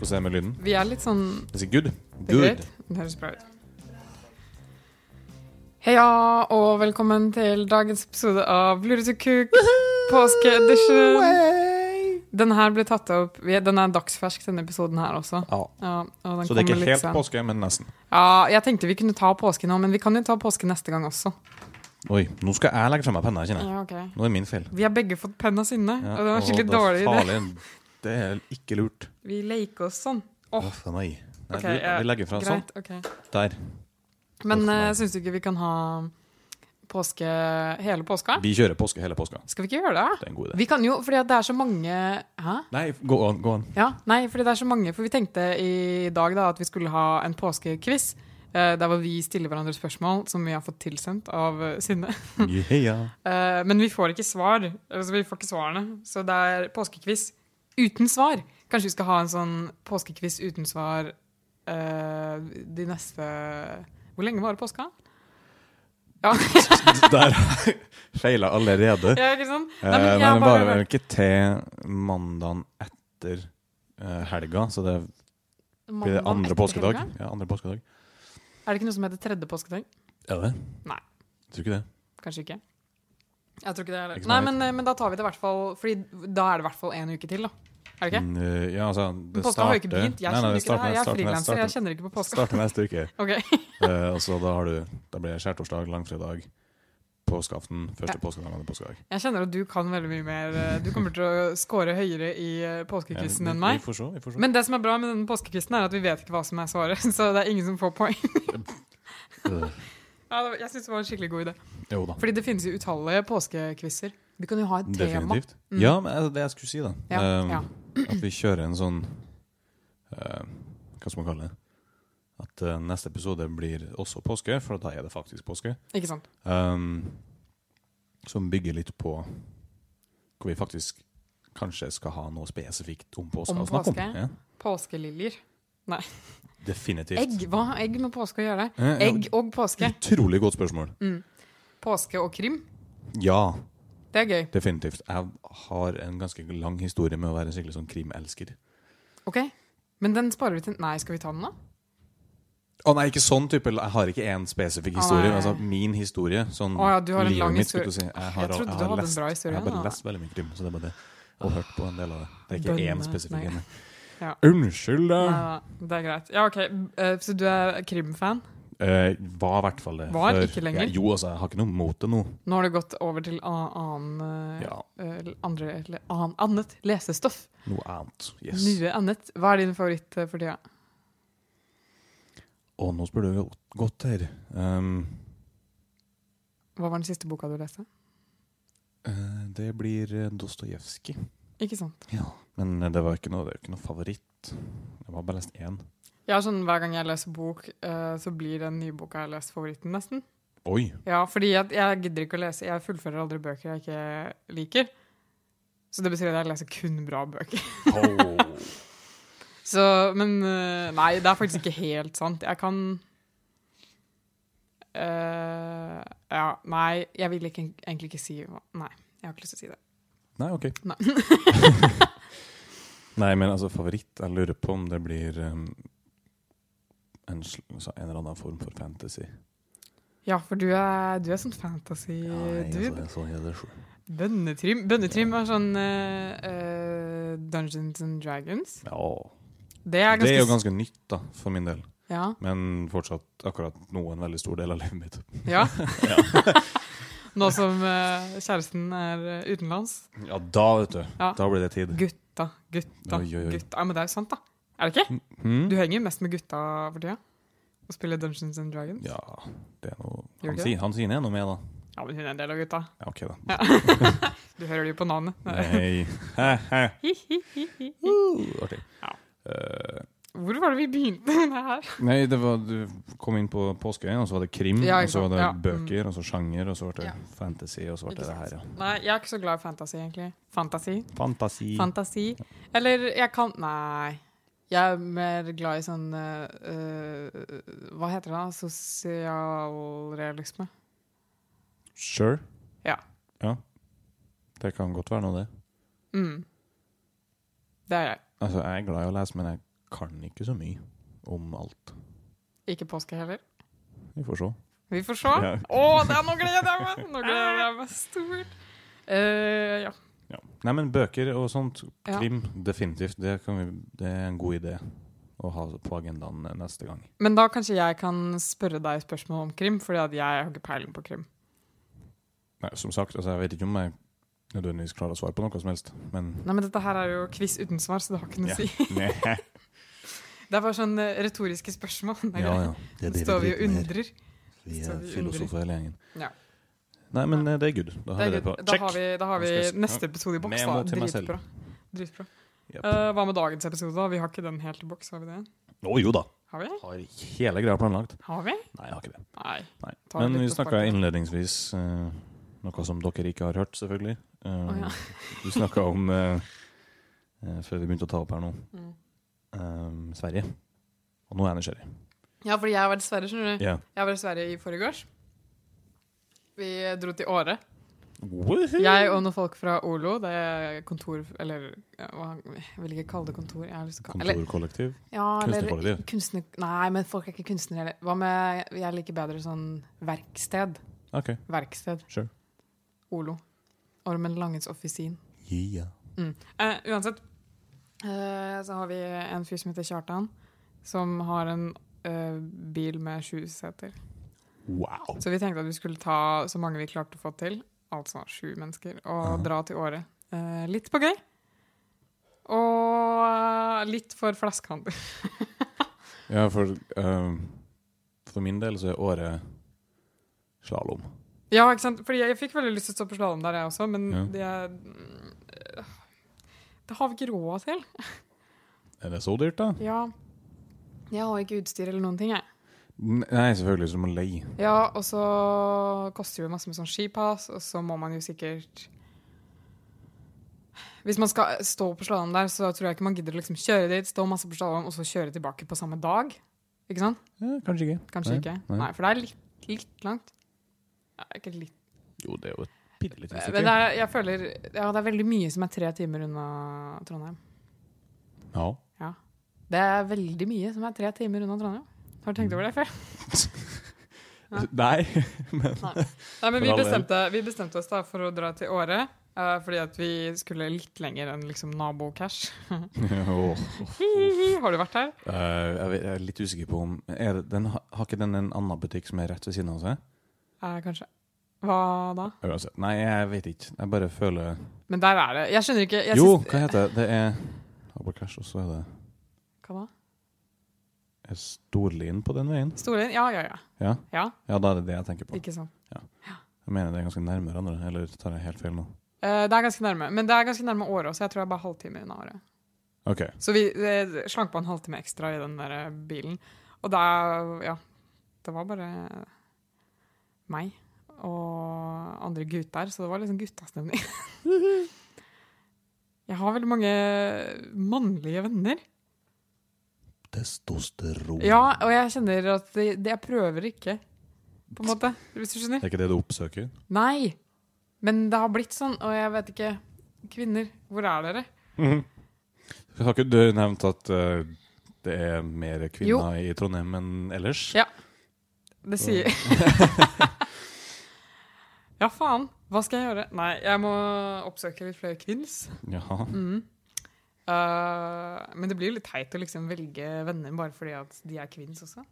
Hvordan er det med lyden? Vi er litt sånn Det sier good. Greit. Det høres bra ut. Heia, og velkommen til dagens episode av Luretukuk påskeedition. Den her ble tatt opp Den er dagsfersk, denne episoden her også. Ja. Ja, og Så det er ikke helt sen. påske, men nesten. Ja, jeg tenkte vi kunne ta påske nå, men vi kan jo ta påske neste gang også. Oi, nå skal jeg legge fra meg penna, kjenner jeg. Ja, okay. Nå er det min feil. Vi har begge fått penna sinne, og det var skikkelig det dårlig idé. Det er ikke lurt. Vi leker oss sånn. Åh, oh. oh, nei. Nei, okay, vi, vi legger fra sånn. Okay. Der. Men oh, uh, syns du ikke vi kan ha påske hele påska? Vi kjører påske hele påska. Skal vi ikke gjøre det? Det er en god idé. Vi kan jo, fordi det er så mange Hæ? Nei, gå an. Gå an. Ja, nei, fordi det er så mange For vi tenkte i dag da at vi skulle ha en påskequiz. eh, der hvor vi stiller hverandre spørsmål som vi har fått tilsendt av eh, Synne. Yeah. Men vi får ikke svar. Altså, vi får ikke svarene. Så det er påskequiz uten svar. Kanskje vi skal ha en sånn påskekviss uten svar uh, de neste Hvor lenge var det påska? Ja, Der feila allerede. ja ikke sant? Eh, Nei, men men jeg det bare- varer ikke til mandagen etter uh, helga, så det blir det andre påskedag. Ja, andre påskedag. Er det ikke noe som heter tredje påskedag? Er det? Nei. Tror ikke det. Kanskje ikke. Jeg tror ikke det er som Nei, men, men da tar vi det i hvert fall Fordi da er det i hvert fall en uke til, da. Er det ikke? Mm, eh, ja, altså, det påska har jo ikke begynt. Jeg Nei, nei, ikke. Jeg er frilanser, jeg kjenner ikke på påska. Starter neste uke. Ok, uh, og så da har du Da blir det skjærtorsdag, langfredag, påskeaften, første Ja. påskedag, andre påskedag. Jeg kjenner at du kan veldig mye mer. eh, Du kommer til å score høyere i påskekvisten Ja, enn meg. Vi får se. Vi får se. Men det som er bra med denne påskekvisten, er at vi vet ikke hva som er svaret. Så det er ingen som får poeng. Øh, Ja, jeg syns det var en skikkelig god idé. jo da. Fordi det finnes jo utallige påskekvisser. Vi kan jo ha et tema. Definitivt. Mm. Ja, men altså, det jeg skulle si, da Ja, um, ja. At vi kjører en sånn uh, Hva skal man kalle det? At uh, neste episode blir også påske, for da er det faktisk påske. Ikke sant? Um, som bygger litt på hvor vi faktisk kanskje skal ha noe spesifikt om påske Om å snakke påske? om. Ja, Påskeliljer. definitivt. Egg? Hva har egg med påske å gjøre? Egg og påske. Utrolig godt spørsmål. Påske og krim. Ja, Det er gøy. definitivt. Jeg har en ganske lang historie med å være en skikkelig sånn krimelsker. Ok, Men den sparer vi til Nei, skal vi ta den, da? Å nei, ikke sånn type. Jeg har ikke én spesifikk historie. altså Min historie. Sånn Å ja, du har en lang mitt, historie. jeg si. Jeg, Jeg trodde du har hadde en bra historie, Jeg har bare da. lest veldig mye krim, så det er bare det. Og hørt på en del av det. Det er ikke Bønne, én spesifikk en. Ja. Unnskyld, da! Nei, nei, det er greit. Ja, ok. Eh, Så du er krimfan? Eh, var i hvert fall det. Var, før- ikke lenger? Ja, jo, altså, jeg har ikke noe mot det nå. Nå har det gått over til annen eh, Ja, uh, andre, eller annen, annet lesestoff. noe annet. Yes. Nye annet. Hva er din favoritt for tida? Å, nå spør du godt, her. Um, Hva var den siste boka du leste? eh, det blir Dostojevskij. Ikke sant? Ja. Men det var ikke noe, det var ikke noe favoritt. Jeg har bare lest én. Har sånn, Hver gang jeg leser bok, eh, så blir den nye boka jeg har lest, favoritten, nesten. Oi! Ja, fordi jeg, jeg gidder ikke å lese Jeg fullfører aldri bøker jeg ikke liker. Så det betyr at jeg leser kun bra bøker. Oh. Så, men eh, Nei, det er faktisk ikke helt sant. Jeg kan uh, Ja, nei, jeg vil ikke, egentlig ikke si Nei, jeg har ikke lyst til å si det. Nei, ok. Nei. Nei, men altså favoritt Jeg lurer på om det blir um, en, altså, en eller annen form for fantasy. Ja, for du er, du er sånn fantasy Ja, jeg, du. altså, så er sånn. så. Bønnetrim. Bønnetrim er sånn eh, eh, Dungeons and Dragons. Ja. Det er Det er jo ganske nytt, da, for min del. Ja. Men fortsatt akkurat nå en veldig stor del av livet mitt. ja. Nå som uh, kjæresten er eh, utenlands. Ja, da, vet du. Ja. Da blir det tid. Gutta, gutta, Oi, oi, oi. gutta. Ja, men det er jo sant, da. Er det ikke? Hmm? Du henger mest med gutta for tida. Og spiller Dungeons and Dragons. Ja, det er noe Han, sier, han sier er noe med, da. Ja, men hun er en del av gutta. Ja, OK, da. Du hører det jo på navnet. Nei. Uh, artig. Ja. Uh, Hvor var det vi begynte med det her? nei, det var, du kom inn på Påskeøya, og så var det krim, Ja, og så var det Ja, bøker, og så sjanger, og så ble det Ja. fantasy, og så ble det det her, ja. Nei, jeg er ikke så glad i fantasy, egentlig. Fantasy. Fantasi. Fantasi. Eller jeg kan Nei. Jeg er mer glad i sånn eh, Hva heter det? da? Sosialrealisme. Sure. Ja. Ja. Det kan godt være noe, det. Mm. Det er jeg. Altså, jeg er glad i å lese, men jeg kan ikke så mye om alt. Ikke påske heller. Vi får se. Vi får se. Å, det er, nå gleder jeg meg! Nå gleder jeg meg stort. Uh, ja. Ja. Nei, men bøker og sånt, Ja. krim, definitivt. Det, kan vi, det er en god idé å ha på agendaen neste gang. Men da kanskje jeg kan spørre deg spørsmål om krim, fordi at jeg har ikke peiling på krim. Nei, som sagt, altså, jeg vet ikke om jeg nødvendigvis klarer å svare på noe som helst, men Nei, men Dette her er jo quiz uten svar, så det har ikke noe å Ja. si. Det er bare sånn eh, retoriske spørsmål. Ja, ja. Det er det står vi driver med her. Vi er filosofer hele gjengen. Ja. Nei, men eh, det er good. Da Det har er vi det greit. på. Da har vi, da har vi neste episode i boks. Da. Dritbra. Dritbra. Yep. Uh, hva med dagens episode? da? Vi har ikke den helt i boks, har vi det? Å jo da. Har vi? Har hele greia planlagt. Har vi? Nei, jeg har ikke det. Nei. Nei. Men vi snakka innledningsvis uh, noe som dere ikke har hørt, selvfølgelig. Eh, oh, ja. Du snakka om, eh, eh, før vi begynte å ta opp her nå, Mm. eh, Sverige. Og nå er jeg nysgjerrig. Ja, fordi jeg var i Sverige, skjønner du. Yeah. Jeg var i Sverige i forgårs. Vi dro til Åre. Woohoo! Jeg og noen folk fra Olo, det er kontor Eller jeg vil ikke kalle det kontor. Kalle Kontorkollektiv. ja, eller Kunstnerkollektiv. kunstner... Nei, men folk er ikke kunstnere heller. Hva med Jeg liker bedre sånn verksted. OK. Verksted. Sure. Olo. Ormen Langens offisin. Yeah. Eh, uansett, uh, så har vi en fyr som heter Kjartan, som har en uh, bil med sju seter. Wow. Så vi tenkte at vi skulle ta så mange vi klarte å få til, altså sju mennesker, og dra til Åre. Eh, litt på gøy. Og litt for flaskehandel. Ja, for, uh, for min del så er året slalåm. Ja, ikke sant? Fordi jeg fikk veldig lyst til å stå på slalåm der, jeg også, men Ja. det er Det har vi ikke råd til. Er det så dyrt, da? Ja. Jeg har ikke utstyr eller noen ting, jeg. Nei, selvfølgelig, så du må leie. Ja, og så koster det masse med sånn skipass, og så må man jo sikkert Hvis man skal stå på slalåm der, så tror jeg ikke man gidder å liksom kjøre dit, stå masse på slalåm, og så kjøre tilbake på samme dag. Ikke sant? Ja, kanskje ikke. Kanskje Nei, ikke. nei. Nei. for det er litt, litt langt. Ja, ikke litt. Jo, det er jo et bitte lite Men det er, jeg føler Ja, det er veldig mye som er tre timer unna Trondheim. Ja. Det er veldig mye som er tre timer unna Trondheim. Har du tenkt over det før? Ja. Nei. Nei, men vi bestemte, vi bestemte oss da for å dra til Åre. Uh, fordi at vi skulle litt lenger enn liksom nabo-cash. Åh. Har du vært her? Uh, jeg jeg er litt usikker på om er det, den, Har ikke den en annen butikk som er rett ved siden av seg? Uh, kanskje. Hva da? Uansett. Nei, jeg vet ikke. Jeg bare føler Men der er det. Jeg skjønner ikke jeg Jo, synes... hva heter det? Det er Abocash, og så er det Hva da? Storlien på den veien. Storlien? Ja, ja, ja. Ja? Ja, ja, da er det det jeg tenker på. Ikke sant. Jeg mener det er ganske nærme hverandre, eller tar jeg helt feil nå? Eh, det er ganske nærme. Men det er ganske nærme året også. Jeg tror jeg er bare halvtime unna året. Okay. Så vi eh, slank på en halvtime ekstra i den der eh, bilen. Og da Ja. Det var bare meg og andre gutter, så det var liksom guttastemning. Jeg har veldig mange mannlige venner. Testosteron. Ja, og jeg kjenner at det, det jeg prøver ikke, på en måte. Hvis du skjønner? Det er ikke det du oppsøker? Nei! Men det har blitt sånn, og jeg vet ikke Kvinner, hvor er dere? Har ikke du nevnt at uh, det er mer kvinner i Trondheim enn ellers? Ja. Det sier Ja, faen. Hva skal jeg gjøre? Nei, jeg må oppsøke litt flere kvinns. Jaha. Mm. Eh, men det blir jo litt teit å liksom velge venner bare fordi at de er kvinns også.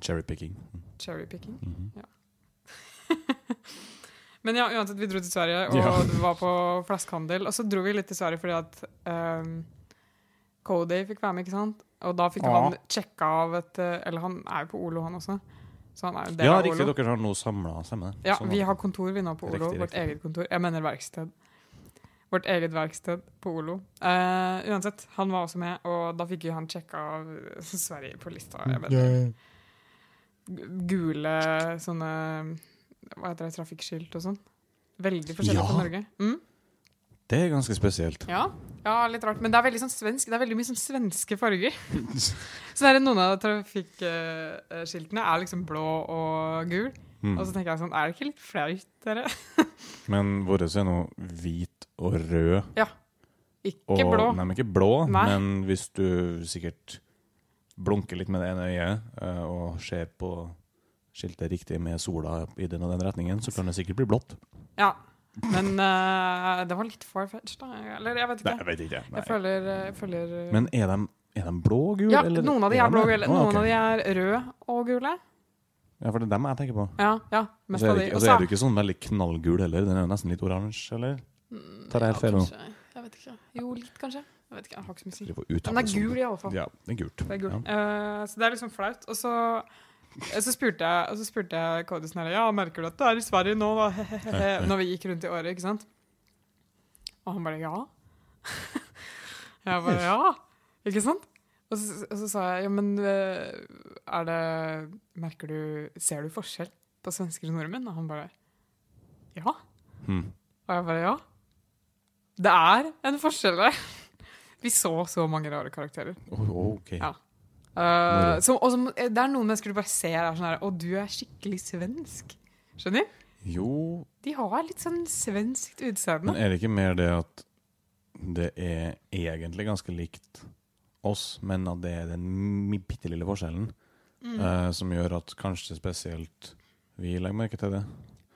Cherrypicking. Cherrypicking. ja Men ja, uansett, vi dro til Sverige, og Ja. det var på flaskehandel. Og så dro vi litt til Sverige fordi at um, Cody fikk være med, ikke sant? Og da fikk Ja. han sjekka av et eh, Eller han er jo på Olo, han også. Så han er jo del Ja, av riktig. Olo. Dere har nå samla sammen. Ja, Sånn vi har kontor vi nå på Olo. Riktig, Vårt riktig. eget kontor. Jeg mener verksted. Vårt eget verksted på Olo. Uh, uansett, han var også med, og da fikk jo han sjekka av Sverige på lista. Jeg vet. gu- gule sånne Hva heter det, trafikkskilt og sånn. Veldig forskjellig Ja. fra Norge. Mm? Det er ganske spesielt. Ja. ja, litt rart. Men det er veldig sånn svensk. Det er veldig mye sånn svenske farger. så det er noen av trafikkskiltene er liksom blå og gul. Mm. Og så tenker jeg sånn, er det ikke litt flaut, dere? Men våre er nå hvit og rød. Ja. Ikke Og, blå. Nei, men ikke blå, Nei. men hvis du sikkert blunker litt med det ene øyet uh, og ser på skiltet riktig med sola i den og den retningen, så kan det sikkert bli blått. Ja. Men uh, det var litt far-fetched, da. Eller jeg vet ikke. Nei, jeg vet ikke. Jeg føler, jeg føler eh, Men er de, er de blå og gule? Ja, eller noen av de er blå og gule. Noen Noen okay. av de er røde og gule. Ja, for det er dem jeg tenker på. Ja, ja. Mest er av de. og så er du ikke sånn veldig knallgul heller. Den er jo nesten litt oransje, eller? Mm, Tar jeg helt ja, feil nå? Jeg vet ikke. Jo, litt, kanskje. Jeg vet ikke, jeg har ikke så mye å si. Men Den er gul, i alle fall. Ja, det er gult. Det er gul. Ja. Uh, så det er liksom flaut. Og så, så spurte jeg, og så spurte jeg Cody sånn her Ja, merker du at du er i Sverige nå, da? Hehehe. Når vi gikk rundt i året, ikke sant? Og han bare ja. Jeg bare ja. Ikke sant? Og så, og så sa jeg ja, men eh, er det Merker du Ser du forskjell på svensker og nordmenn? Og han bare ja. Hmm. Og jeg bare ja. Det er en forskjell der. Vi så så mange rare karakterer. Oh, ok. Ja. Uh, som, og som, det er noen mennesker du bare ser er sånn her Å, du er skikkelig svensk. Skjønner? Jo, De har litt sånn svenskt utseende. men er det ikke mer det at det er egentlig ganske likt oss, men at det er den bitte lille forskjellen Mm. uh, som gjør at kanskje spesielt vi legger merke til det,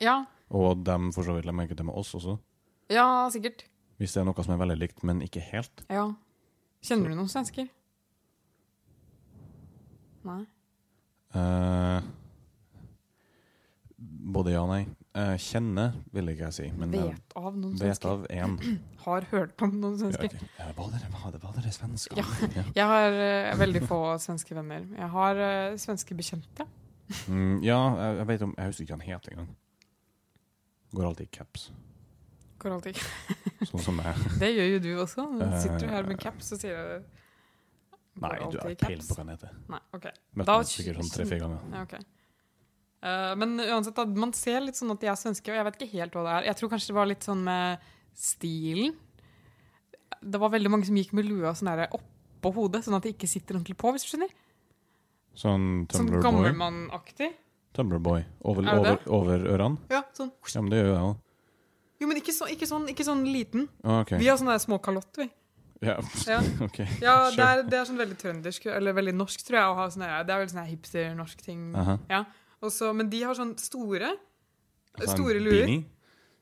Ja, og dem for så vidt legger merke til med oss også. ja, sikkert. Hvis det er noe som er veldig likt, men ikke helt. Ja. Kjenner du noen svensker? Nei. Eh, både ja og nei. Uh, kjenne vil ikke jeg si, men jeg Vet av noen vet svensker. av én. Har hørt om noen svensker. Var det var det, var det svensker? Ja. Jeg har eh, veldig få svenske venner. Jeg har eh, svenske bekjente. Mm, ja, jeg, jeg vet om Jeg husker ikke hva han het engang. Går alltid i caps, Går alltid. sånn som meg. Det gjør jo du også. Eh, Sitter du her med caps og sier det. Nei, du er ikke helt på hva den heter. Nei, ok. Møtte Da- sikkert sånn tre-fire ganger. Ja, okay. Uh, men uansett, da, man ser litt sånn at de er svenske, og jeg vet ikke helt hva det er. Jeg tror kanskje det var litt sånn med stilen. Det var veldig mange som gikk med lua sånn der oppå hodet, sånn at de ikke sitter ordentlig på, hvis du skjønner. Sånn Sånn Tumblr Boy. gammelmannaktig. Over, Er over, over ørene? Ja, sånn. Ja, men det gjør jeg òg. Jo, men ikke, så, ikke, sånn, ikke sånn liten. Okay. Vi har sånne små kalotter, vi. Ja. Ja. OK. Ja, det er, det er sånn veldig trøndersk, eller veldig norsk, tror jeg. Sånne, det er veldig sånn hipster-norsk ting. Aha. Ja. Også, men de har sånn store. Altså, Store luer. beanie?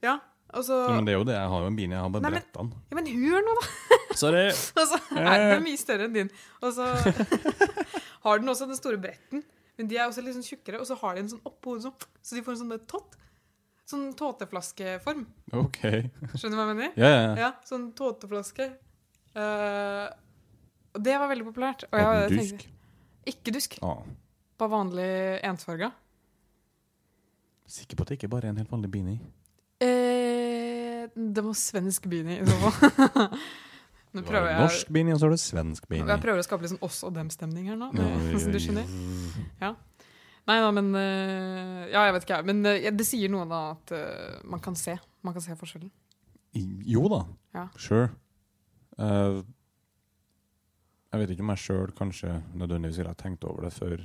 Ja. Ja, men det er jo det. Jeg har jo en beanie. Jeg har bare bretta den. Ja, men hør nå, da! Sorry. Og nei, den er mye større enn din. Og så har den også den store bretten. Men de er også litt sånn tjukkere, og så har de en sånn oppå hodet, så de får en sånn tott. Sånn tåteflaskeform. OK. Skjønner du hva jeg mener? Ja, ja. ja. Ja, sånn tåteflaske. Uh, og det var veldig populært. Og jeg, jeg dusk? ikke dusk. Ah. Bare vanlig ensfarga. Sikker på at det ikke bare er en helt vanlig beanie. Eh, det var svensk beanie i så fall. Nå prøver jeg norsk beanie, og så har du svensk beanie. Jeg prøver å skape litt sånn oss og dem-stemning her nå. Ja, ja. du skjønner. oi. Nei da, men eh, Ja, jeg vet ikke. Men eh, det sier noe da at eh, man kan se. Man kan se forskjellen. Jo da. Ja. Sure. Jeg vet ikke om jeg sjøl kanskje nødvendigvis ville tenkt over det før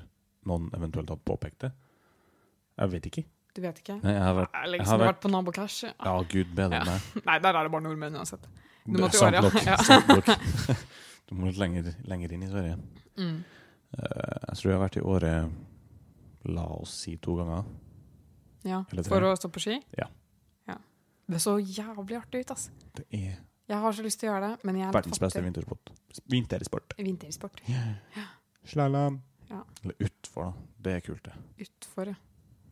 noen eventuelt hadde påpekt det. Jeg vet ikke. Du vet ikke? Nei, jeg har vært jeg har vært- vært på nabocash. Ja, gud bedre Ja. meg. Nei, der er det bare nordmenn uansett. Du må til Åre. Du må litt lenger, lenger inn i Sverige. Mm. Jeg tror jeg har vært i Åre la oss si to ganger. Ja, For å stå på ski? Ja. ja. Det så jævlig artig ut, ass. Det er Jeg har så lyst til å gjøre det, men jeg er verdens beste vintersport. vintersport. Vintersport. Vintersport. Slalåm. Ja. Eller utfor, da. Det er kult, det. Utfor, ja.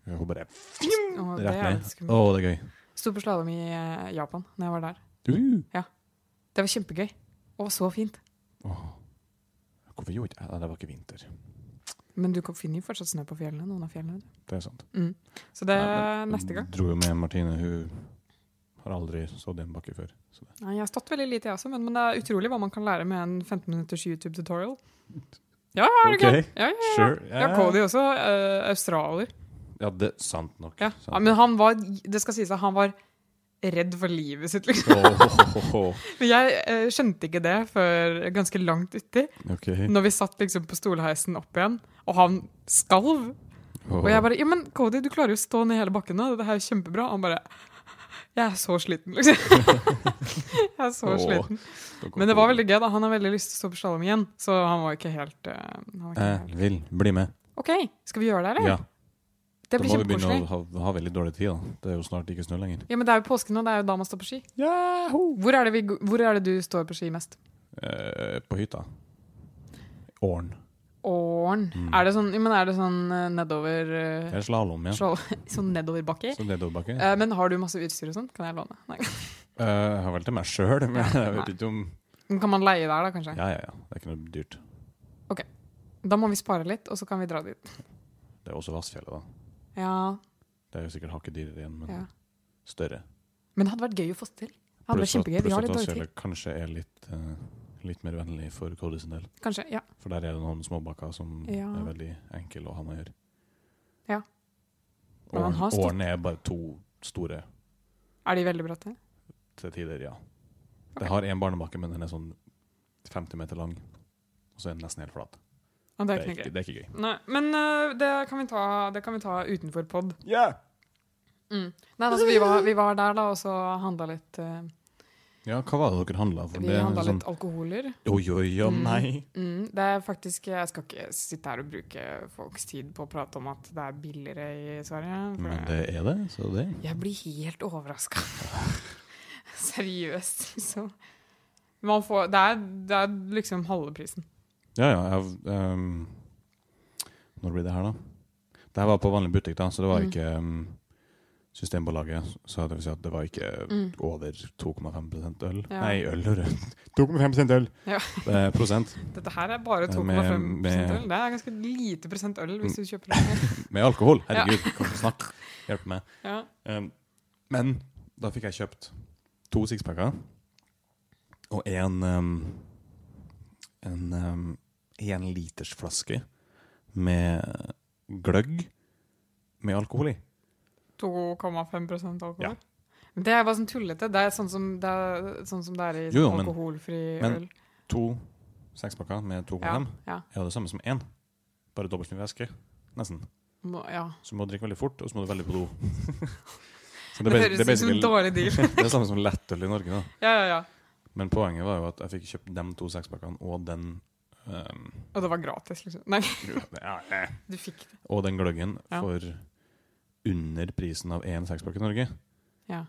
Får bare Å, det rett ned. Å, det er gøy. Sto på slalåm i eh, Japan når jeg var der. Uh. Det var kjempegøy. Og så fint. Åh. Hvorfor gjorde jeg det? Det var ikke vinter. Men du finner jo fortsatt snø på fjellene. Noen av fjellene. du. Det er sant. Mm. Så det er neste gang. Dro jo med Martine. Hun har aldri stått i en bakke før. Så det. Nei, jeg har stått veldig lite, jeg også, men, men det er utrolig hva man kan lære med en 15 minutters YouTube-tutorial. Ja, er det okay. Ja, ja, ja. Sure. Ja, Cody også. Uh, australier. Ja, det er sant nok. Ja. Sant ja, men han var Det skal sies at han var redd for livet sitt, liksom. Oh. Men jeg eh, skjønte ikke det før ganske langt uti. Okay. Når vi satt liksom på stolheisen opp igjen, og han skalv. Og jeg bare Ja, men Cody, du klarer jo å stå ned hele bakken nå. Det her er kjempebra. Han bare Jeg er så sliten, liksom. jeg er så oh. sliten. Men det var veldig gøy. da. Han har veldig lyst til å stå på slalåm igjen, så han var ikke helt, uh, han var ikke Jeg helt. vil bli med. OK, skal vi gjøre det, eller? Ja. Det Da må vi begynne å ha, ha veldig dårlig tid, da. Det er jo snart ikke snø lenger. Ja, men det er jo påske nå, det er jo da man står på ski. Hvor er det, vi, hvor er det du står på ski mest? Eh, på hytta. Åren. Åren. Mm. Er det sånn, men er det sånn eh, nedover Det eh, er slalåm, ja. slå- Sånn nedoverbakke? Så nedoverbakke. Eh, men har du masse utstyr og sånt? Kan jeg låne? Nei. Eh, jeg har vel til meg sjøl, men jeg vet ikke om Men Kan man leie der, da, kanskje? Ja, ja, ja. Det er ikke noe dyrt. Ok. Da må vi spare litt, og så kan vi dra dit. Det er også Vassfjellet, da. Ja, Det er jo sikkert hakket dyrere igjen, men ja. større. Men det hadde vært gøy å få til. Det hadde vært Pluss at, kjempegøy. Vi pluss har at litt dårlig tid. Vassfjellet kanskje er litt, eh, litt mer vennlig for Cody sin del. Kanskje, ja. For der er det noen småbakker som Ja. er veldig enkle å ha med å gjøre. Ja. Men han Åren, har stått- årene er bare to store Er de veldig bratte? til tider, ja. Det har én barnebakke, men den er sånn 50 meter lang. Og så er den nesten helt flat. Det er ikke det er ikke gøy. Nei, men uh, det, kan vi ta, det kan vi ta utenfor pod. Yeah. Mm. Nei, altså, vi, var, vi var der da, og så handla litt uh, Ja, hva var det dere handla for? Vi handla sånn, litt alkoholer. Oi, oi, oi, Mm. nei! Mm, det er faktisk Jeg skal ikke sitte her og bruke folks tid på å prate om at det er billigere i Sverige. Men det er det, så det Jeg blir helt overraska. Seriøst, liksom. Man får, det, er, det er liksom halve prisen. Ja, ja. Jeg, um, når blir det her, da? Det her var på vanlig butikk, da, så det var Mm. ikke um, Systembolaget. Så det vil si at det var ikke Mm. over 2,5 øl. Ja. Nei, øl, hører du. 2,5 øl! Ja. Eh, prosent. Dette her er bare 2,5 med- med- øl. Det er ganske lite prosent øl hvis du kjøper det. Med alkohol. Herregud, ja. kom og snakke. Hjelp meg. Ja. Um, men da fikk jeg kjøpt to sixpacker og en um, en um, en liters flaske med gløgg med alkohol i. 2,5% alkohol. Ja. Men Det er bare sånn tullete. Det er sånn som det er, sånn som det er i Jo, jo, men- alkoholfri men- øl. To sekspakker med 2,5 Ja, ja. er jo det samme som én. Bare dobbelt mye væske. Nesten. Må, ja. Så du må drikke veldig fort, og så må du veldig på do. Så Det, det, høres ut som en dårlig deal. det er det samme som lettøl i Norge. da. ja, ja, ja. Men poenget var jo at jeg fikk kjøpt de to sekspakkene og den um, Og det var gratis, liksom. Nei, ja, eh. du fikk det. Og den gløggen Ja. for under prisen av én sekspakke i Norge. Ja.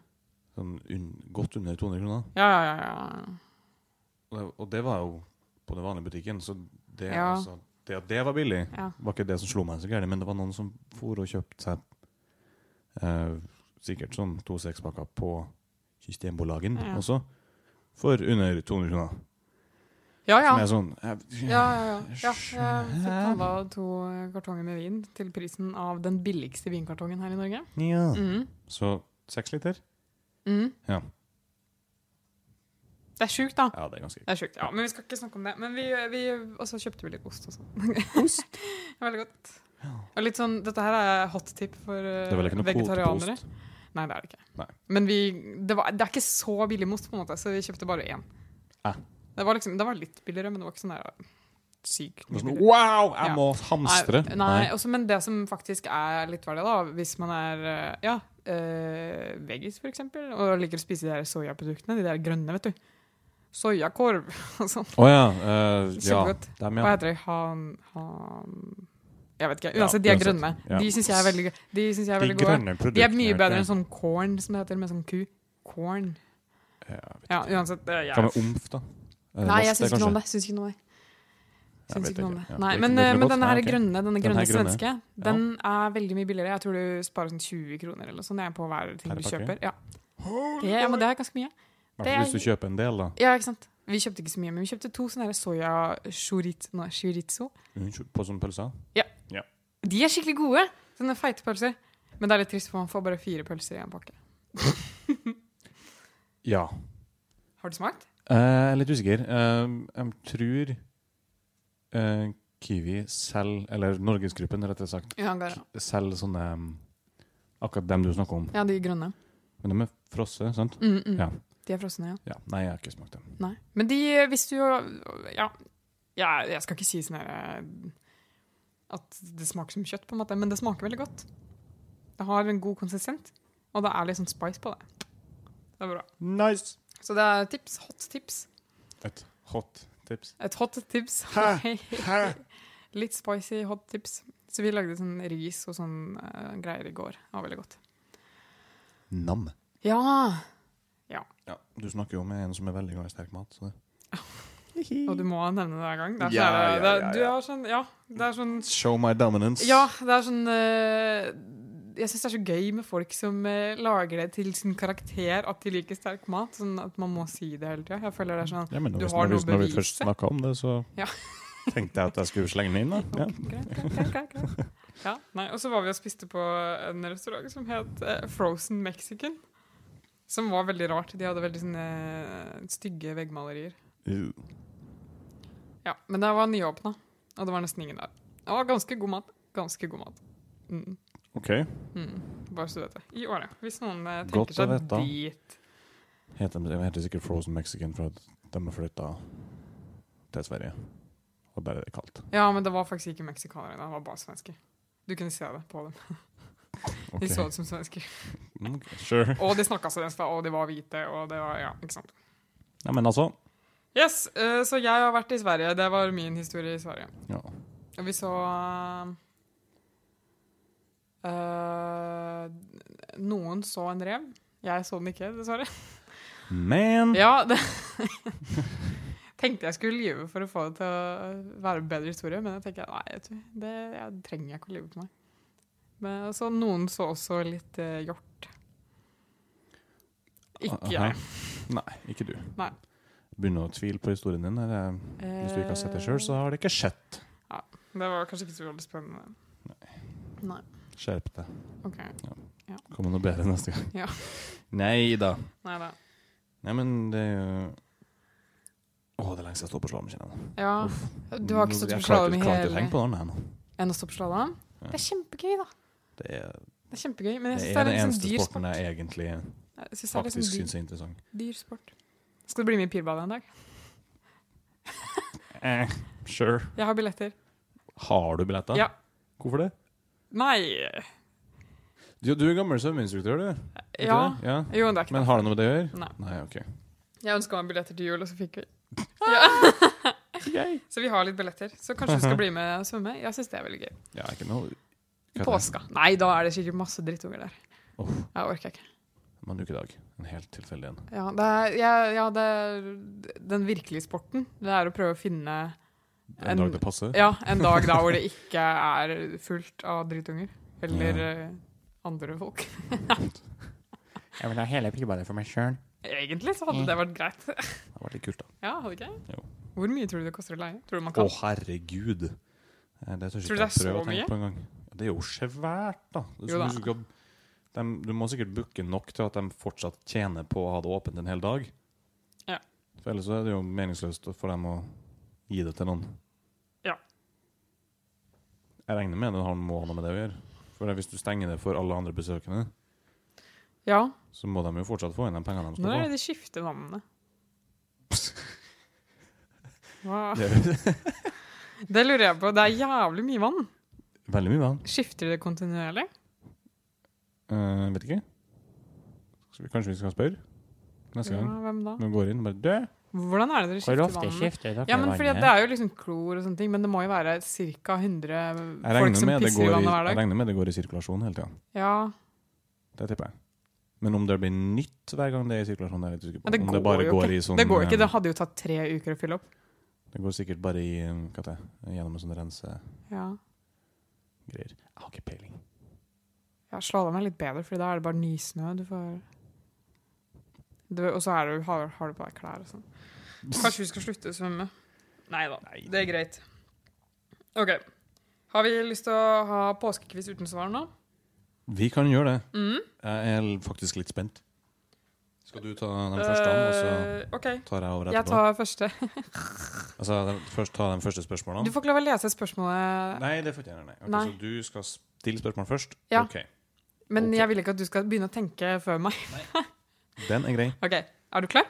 Sånn un godt under 200 kroner. Ja, ja, ja. Og det, og det var jo på den vanlige butikken, så det, Ja. altså, det at det var billig, var ikke det som slo meg så gærent, men det var noen som for og kjøpte seg eh, sikkert sånn to sekspakker på Systembolagen også, for under 200 kroner. Ja, ja. Som er sånn jeg, Ja, ja, ja. ja jeg handla to kartonger med vin til prisen av den billigste vinkartongen her i Norge. ja. Mm. Så seks liter? Mm. Ja. Det er sjukt, da. Ja, det er ganske Det er sjukt, ja. Men vi skal ikke snakke om det. Men vi, vi Og så kjøpte vi litt ost og sånn. Ost? Veldig godt. Ja. Og litt sånn, Dette her er hot tip for eh, er vegetarianere. Nei, det er det ikke. Nei. Men vi, det, var, det er ikke så billig med ost, på en måte, så vi kjøpte bare én. Ah. Det, var liksom, det var litt billigere, men det var ikke sånn der sykt mye sånn, billigere. Wow, jeg Ja. må hamstre! Nei, nei også, men det som faktisk er litt verdig, da, hvis man er eh, ja, øh, veggis for eksempel, og liker å spise de der soyaproduktene, de der grønne, vet du. Soyakorv og sånn. Å ja. eh, ja. Kjempegodt. Hva ja. heter de? Han, han Jeg vet ikke. Ja, Uansett, de er grønne. Ja. De syns jeg er veldig, de jeg er De gode. De er mye bedre enn sånn corn, som det heter, med sånn ku. Corn. Ja, Ja, uansett. Er Hva med omf, da? Det Nei, jeg syns ikke noe om det. Syns ikke noe om det. Syns ikke noe om det. Nei, men, men denne her grønne, denne grønne svenske, den er veldig mye billigere. Jeg tror du sparer sånn 20 kroner eller sånn på hver ting du kjøper. Ja. Det, ja, men det er ganske mye. Hvert det fall er- Hvis du kjøper en del, da. Ja, ikke sant? Vi kjøpte ikke så mye, men vi kjøpte to sånne soya chorizo. chorizo. På sånne pølser. De er skikkelig gode! Sånne feite pølser. Men det er litt trist, for man får bare fire pølser i en pakke. Ja. Har du smakt? Eh, Jeg er litt usikker. Eh, jeg tror eh, Kiwi selger, eller Norgesgruppen rettere sagt, Ja, selger sånne um, Akkurat dem du snakker om. ja de grønne. Men de er frosset, sant? Mm, mm. Ja. De er frosne, ja. Ja. Nei, jeg har ikke smakt dem. Nei. Men de, hvis du Ja, ja jeg skal ikke si sånn her At det smaker som kjøtt, på en måte, men det smaker veldig godt. Det har en god konsistent, og det er litt sånn spice på det. Det er bra. Nice! Så det er tips. Hot tips. Et hot tips. Et hot tips. Hæ? Hæ? Litt spicy hot tips. Så vi lagde sånn ris og sånn uh, greier i går. Det var veldig godt. Nam. Ja! Ja, du snakker jo med en som er veldig glad i sterk mat. Så. Og du må nevne det hver gang. Det er Ja, sånn, ja, det, ja, Du er sånn Ja, det er sånn Show my dominance. Ja, det er sånn eh, Jeg syns det er så gøy med folk som eh, lager det til sin karakter at de liker sterk mat. Sånn at man må si det hele tida. Jeg føler det er sånn Ja, men Du hvis, har noe bevis. når vi først snakka om det, så Ja. tenkte jeg at jeg skulle slenge den inn. da. Ja. Greit, greit, greit, greit. Ja, nei, Og så var vi og spiste på en restaurant som het eh, Frozen Mexican. Som var veldig rart. De hadde veldig sånne eh, stygge veggmalerier. Uh, Ja, Men det var nyåpna, og det var nesten ingen der. Det var ganske god mat. Ganske god mat. Mm. OK. Mm. Bare så du vet det. I året. Hvis noen eh, Godt tenker å seg vite. dit. Heter, det heter sikkert Frozen Mexican for at de har flytta til Sverige. Og der er det kaldt. Ja, men det var faktisk ikke meksikanere. Det var bare svensker. Du kunne se det på dem. Ok. De så ut som svensker. Mm, ok, Sure. Og de snakka svensk, og de var hvite, og det var Ja, ikke sant. Ja, men altså Yes, eh, så jeg har vært i Sverige. Det var min historie i Sverige. Ja. Og vi så eh, Noen så en rev. Jeg så den ikke, dessverre. Men Ja, det Tenkte jeg skulle lyve for å få det til å være en bedre historie, men jeg tenker nei, jeg, det jeg trenger jeg ikke å lyve på meg. Men altså, Noen så også litt uh, hjort. Ikke Aha. jeg. Nei, ikke du. Nei. Begynner å tvile på historien din. Eller, hvis du ikke har sett det sjøl, så har det ikke skjedd. Ja, Det var kanskje ikke så veldig spennende. Nei. Skjerp deg. OK. Kommer noe bedre neste gang. Ja. Nei da. Nei da. Nei, men det er jo Å, det er lenge siden jeg står på slalåmskinnene. Ja. Du har ikke stått på slalåm i klarte ikke å hele tenke på den ennå. Enn å stå på slalåm? Ja. Det er kjempegøy, da. Det er, Det er kjempegøy, men jeg det syns er det den er litt eneste sporten jeg egentlig Jeg synes er faktisk syns er interessant. dyr sport. Skal du bli med i pirbadet en dag? Eh, sure. Jeg har billetter. Har du billetter? Ja. Hvorfor det? Nei Du, du er gammel svømmeinstruktør, du. Ja. det? ja. Jo, det er ikke Men har det noe med det å gjøre? Nei. Nei, ok. Jeg ønska meg billetter til jul, og så fikk vi. Yay. Så vi har litt billetter. Så kanskje du skal bli med og svømme? Jeg syns det er veldig gøy. Ja, ikke noe Hva påska. Nei, da er det sikkert masse drittunger der. Oh. Jeg orker ikke. Man ukedag. En helt tilfeldig en. Ja, det er, ja, ja, det er den virkelige sporten. Det er å prøve å finne En, En- dag det passer. Ja, en dag da hvor det ikke er fullt av drittunger. Eller Ja. eh, andre folk. Jeg vil ha hele pirbadet for meg sjøl. Egentlig så hadde det vært greit. Det hadde vært litt kult, da. Ja, hadde ikke? Jo. Hvor mye tror du det koster å leie? Tror du man kan? Å, herregud. Eh, Det tror, Tror du det er så mye? på en gang. Det er jo svært, da. Det Jo da. Du, skal, De, du må sikkert booke nok til at de fortsatt tjener på å ha det åpent en hel dag. Ja. For ellers så er det jo meningsløst for dem å gi det til noen. Ja. Jeg regner med det har må ha noe med det å gjøre. For hvis du stenger det for alle andre besøkende, Ja. så må de jo fortsatt få inn de pengene de Når er skal det de skifter vannene? Hva? Det er Det lurer jeg på. Det er jævlig mye vann. veldig mye vann. Skifter de det kontinuerlig? Eh, vet ikke. Skal vi, kanskje vi skal spørre neste Ja, gang? hvem da? Når vi går inn, bare dø. Hvordan er det dere skifter vann? skifter dere Ja, men fordi Det er jo liksom klor og sånne ting, men det må jo være ca. 100 folk som pisser i vannet hver dag? jeg regner med det går i sirkulasjon hele tida. Ja, Det tipper jeg. Men om det blir nytt hver gang det er i sirkulasjon, det er jeg litt usikker på. Men det om går det bare går ikke. i sånn Det går ikke. eh, Det hadde jo tatt tre uker å fylle opp. Det går sikkert bare i eh, hva det, gjennom en sånn rensegreier. Ja, Jeg har ikke peiling. ja Slalåm meg litt bedre, for da er det bare nysnø du får Og så er du, har, har du på deg klær og sånn. Kanskje vi skal slutte å svømme? Nei da. Det er greit. OK. Har vi lyst til å ha påskekviss uten svar nå? Vi kan gjøre det. Mm. Jeg er faktisk litt spent. Skal du ta den første, og så Eh, tar jeg over Jeg tar første. Altså, den- først ta de første Du får ikke lov å lese spørsmålet, Nei, det får ikke jeg Okay, Nei. Så du skal stille spørsmål først? Ja. Okay. men okay. jeg vil ikke at du skal begynne å tenke før meg. Den er grei. OK, er du klar?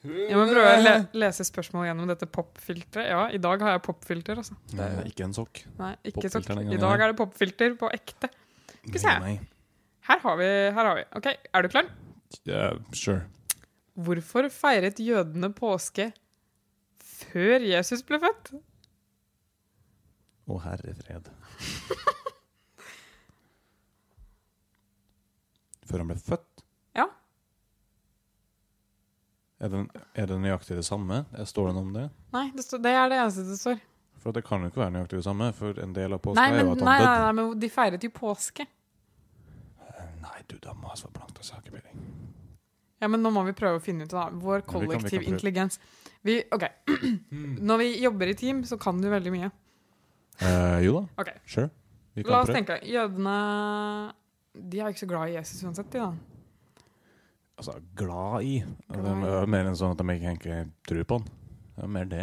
Jeg må prøve å le lese spørsmål gjennom dette popfilteret. Ja, i dag har jeg popfilter, altså. Det er ikke en sokk. Nei, ikke sokk. I dag er det popfilter på ekte. Skal vi se. Nei, nei. Her har vi, her har vi. OK, er du klar? Ja, sure. Hvorfor feiret jødene påske før Jesus ble født? Å, herre fred. Før han ble født? Ja. Er det, er det nøyaktig det samme? Står det noe om det? Nei, det, står, det er det eneste det står. For det kan jo ikke være nøyaktig det samme, for en del av påska Nei, er jo at nei, han nei, døde. nei, men de feiret jo påske. Nei, du, da må jeg svare blankt. Jeg har ikke peiling. Ja, men nå må vi prøve å finne ut av Vår kollektiv intelligens. Vi, ok, Når vi jobber i team, så kan du veldig mye. Eh, jo da, Okay. sure. Vi kan La oss prøve. tenke. Jødene De er jo ikke så glad i Jesus uansett, de da. Altså, glad i. Glad Det er mer enn sånn at de ikke egentlig tror på den. Det er mer det.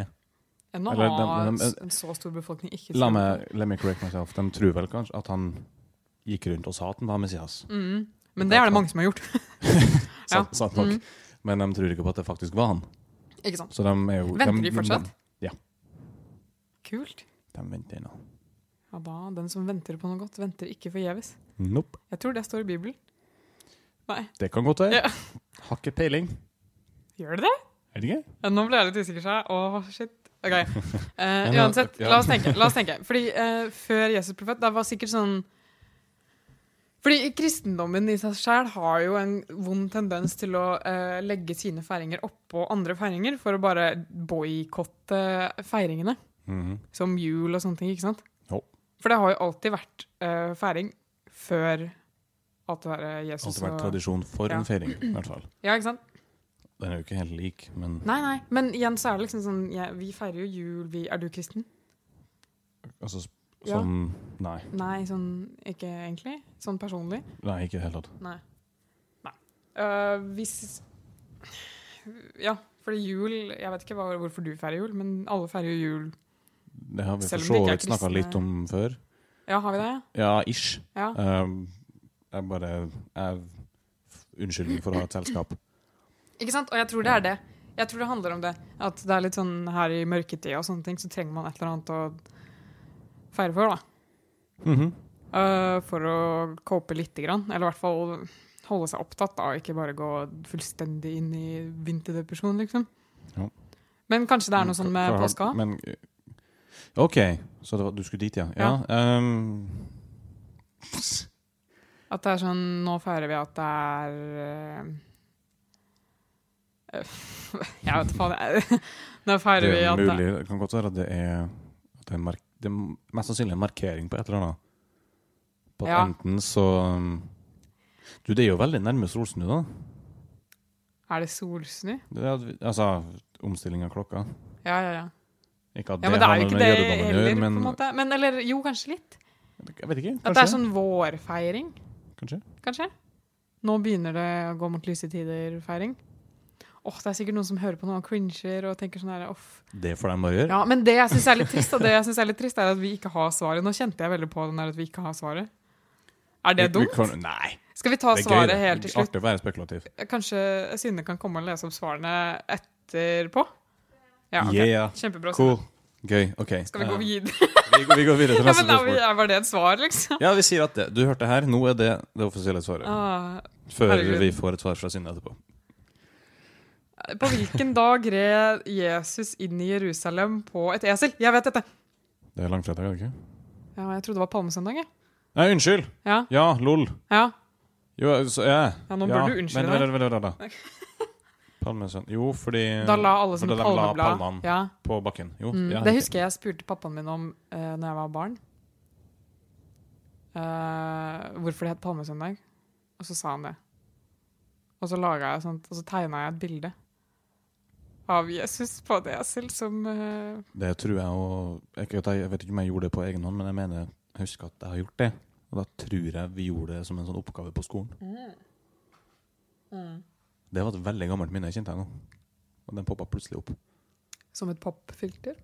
Enn å Eller, ha de- de- en så stor befolkning ikke La meg, let me correct myself. De tror vel kanskje at han gikk rundt og sa at han var Messias. Mm. Men det er det mange som har gjort. Ja. Nok. Mm. Men de tror ikke på at det faktisk var han. Ikke sant? Så de jo Venter de fortsatt? Ja, Kult. de venter ennå. Ja da, Den som venter på noe godt, venter ikke forgjeves. Nope. Jeg tror det står i Bibelen. Nei, Det kan godt være. Ja. Har ikke peiling. gjør det det? Er det ikke? Ja, nå ble jeg litt usikker. seg. Åh, shit. Ok. Eh, uansett, la oss tenke. La oss tenke. Fordi eh, før Jesus profet, da var sikkert sånn Fordi kristendommen i seg sjøl har jo en vond tendens til å eh, legge sine feiringer oppå andre feiringer for å bare boikotte feiringene. Mhm. Som jul og sånne ting, ikke sant? Jo. For det har jo alltid vært eh, feiring før at det er Jesus Alltid vært og tradisjon for Ja. en feiring, i hvert fall. Ja, ikke sant? Den er jo ikke helt lik, men Nei, nei. Men igjen så er det liksom sånn ja, Vi feirer jo jul, vi Er du kristen? altså sånn Ja. Nei. Nei, sånn ikke egentlig. Sånn personlig. Nei, ikke i det hele tatt. Nei. Nei. Uh, hvis Ja, fordi jul Jeg vet ikke hva, hvorfor du feirer jul, men alle feirer jo jul. Det har vi for så vidt snakka litt om før. Ja, har vi det? Ja, ish. Ja. Um, jeg bare jeg, Unnskyldning for å ha et selskap. Ikke sant? Og jeg tror det er det. Jeg tror det handler om det. At det er litt sånn her i mørketid og sånne ting, så trenger man et eller annet å feire for, da. Mm -hmm. uh, for å cope lite grann. Eller i hvert fall holde seg opptatt, da, og ikke bare gå fullstendig inn i vinterdepresjon, liksom. Ja. Men kanskje det er noe sånn med påska? Men, OK, så var, du skulle dit, ja. Ja. um, At det er sånn Nå feirer vi at det er øh, Jeg vet faen, jeg Nå feirer det vi er at det mulig. Det kan godt være at det er, at det er, mark, det er mest sannsynlig en markering på et eller annet. På Ja. enten så um, Du, det er jo veldig nærme solsnu, da. Er det solsnu? Det er, altså omstilling av klokka. Ja, ja, ja. Ikke at Ja, det, Men det er jo ikke det heller, gjøre, på men. Men eller jo, kanskje litt. Jeg vet ikke. At det er sånn vårfeiring, kanskje. kanskje. Nå begynner det å gå mot lyse tider-feiring. Åh, Det er sikkert noen som hører på noe og cringer og tenker sånn her, off. Det får de bare gjøre. Ja, Men det jeg syns er litt trist, og det jeg synes er litt trist, er at vi ikke har svaret. Nå kjente jeg veldig på den der at vi ikke har svaret. Er det dumt? kan- nei. Skal vi ta gøy, svaret det. helt til slutt? Artig å være spekulativ. Kanskje Synne kan komme og lese opp svarene etterpå? Ja, okay. Yeah. Kjempebra. Cool. Gøy. OK. Skal vi gå Eh, videre? Vi, går, vi går videre til Ja, neste da, vi- spørsmål. Var det et svar, liksom? Ja, vi sier at det. Du hørte her. Nå er det det offisielle svaret. Ah, Før herregud. vi får et svar fra Synne etterpå. på hvilken dag red Jesus inn i Jerusalem på et esel? Jeg vet dette! Det er langfredag, er det ikke? Ja, jeg trodde det var palmesøndag. jeg. Nei, unnskyld! Ja, Ja, lol. ja. Jo, så, ja. Ja, nå bør du unnskylde Vent, vent, vent, vent, vent. Palmesønn Jo, fordi Da la alle sine palmeblad. palmene Ja. på bakken. Jo, Mm. ja, Det husker jeg jeg spurte pappaen min om uh, når jeg var barn. Uh, hvorfor det het palmesøndag. Og så sa han det. Og så jeg sånt, og så tegna jeg et bilde av Jesus på et esel som uh, Det tror jeg og jeg, jeg vet ikke om jeg gjorde det på egen hånd, men jeg mener jeg husker at jeg har gjort det. Og da tror jeg vi gjorde det som en sånn oppgave på skolen. Det var et veldig gammelt minne, kjente jeg nå. Og den poppa plutselig opp. Som et popfilter.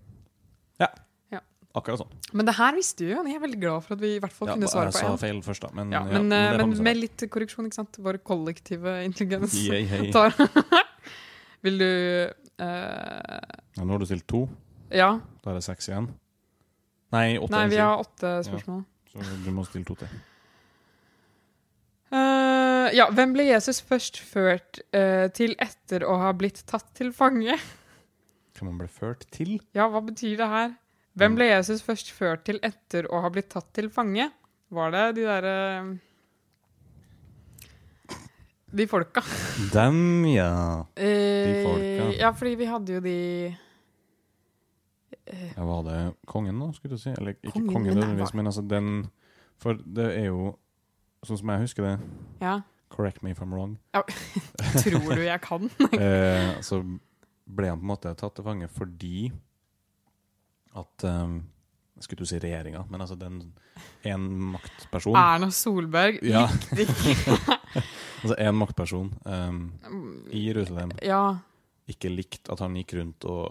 Akkurat sånn. Men det her visste du jo, og jeg er veldig glad for at vi i hvert fall Ja, kunne svare jeg på sa én. feil først, da. Men, Ja, ja, men, det eh, men med litt korreksjon, ikke sant? Vår kollektive intelligens yeah, hei. tar Vil du uh... Ja, nå har du stilt to. Ja. Da er det seks igjen. Nei, åtte. Nei, vi har åtte spørsmål. Så du må stille to til. Eh, Eh, ja, hvem ble Jesus først ført uh, til etter å ha blitt tatt til fange? Kan man bli ført til? Ja, hva betyr det her? Hvem ble Jesus først ført til etter å ha blitt tatt til fange? Var det de derre De folka. Dem, ja. De folka. Ja, fordi vi hadde jo de ja. Var det kongen, da, skulle du si? Eller ikke Kongen, kongen, men altså den For det er jo, sånn som jeg husker det Ja. Correct me if I'm wrong. Tror du jeg kan? eh, så ble han på en måte tatt til fange fordi at um, Skulle du si regjeringa, men altså den en maktperson Erna Solberg. Ja. Altså en maktperson um, i Jerusalem Ja. ikke likt at han gikk rundt og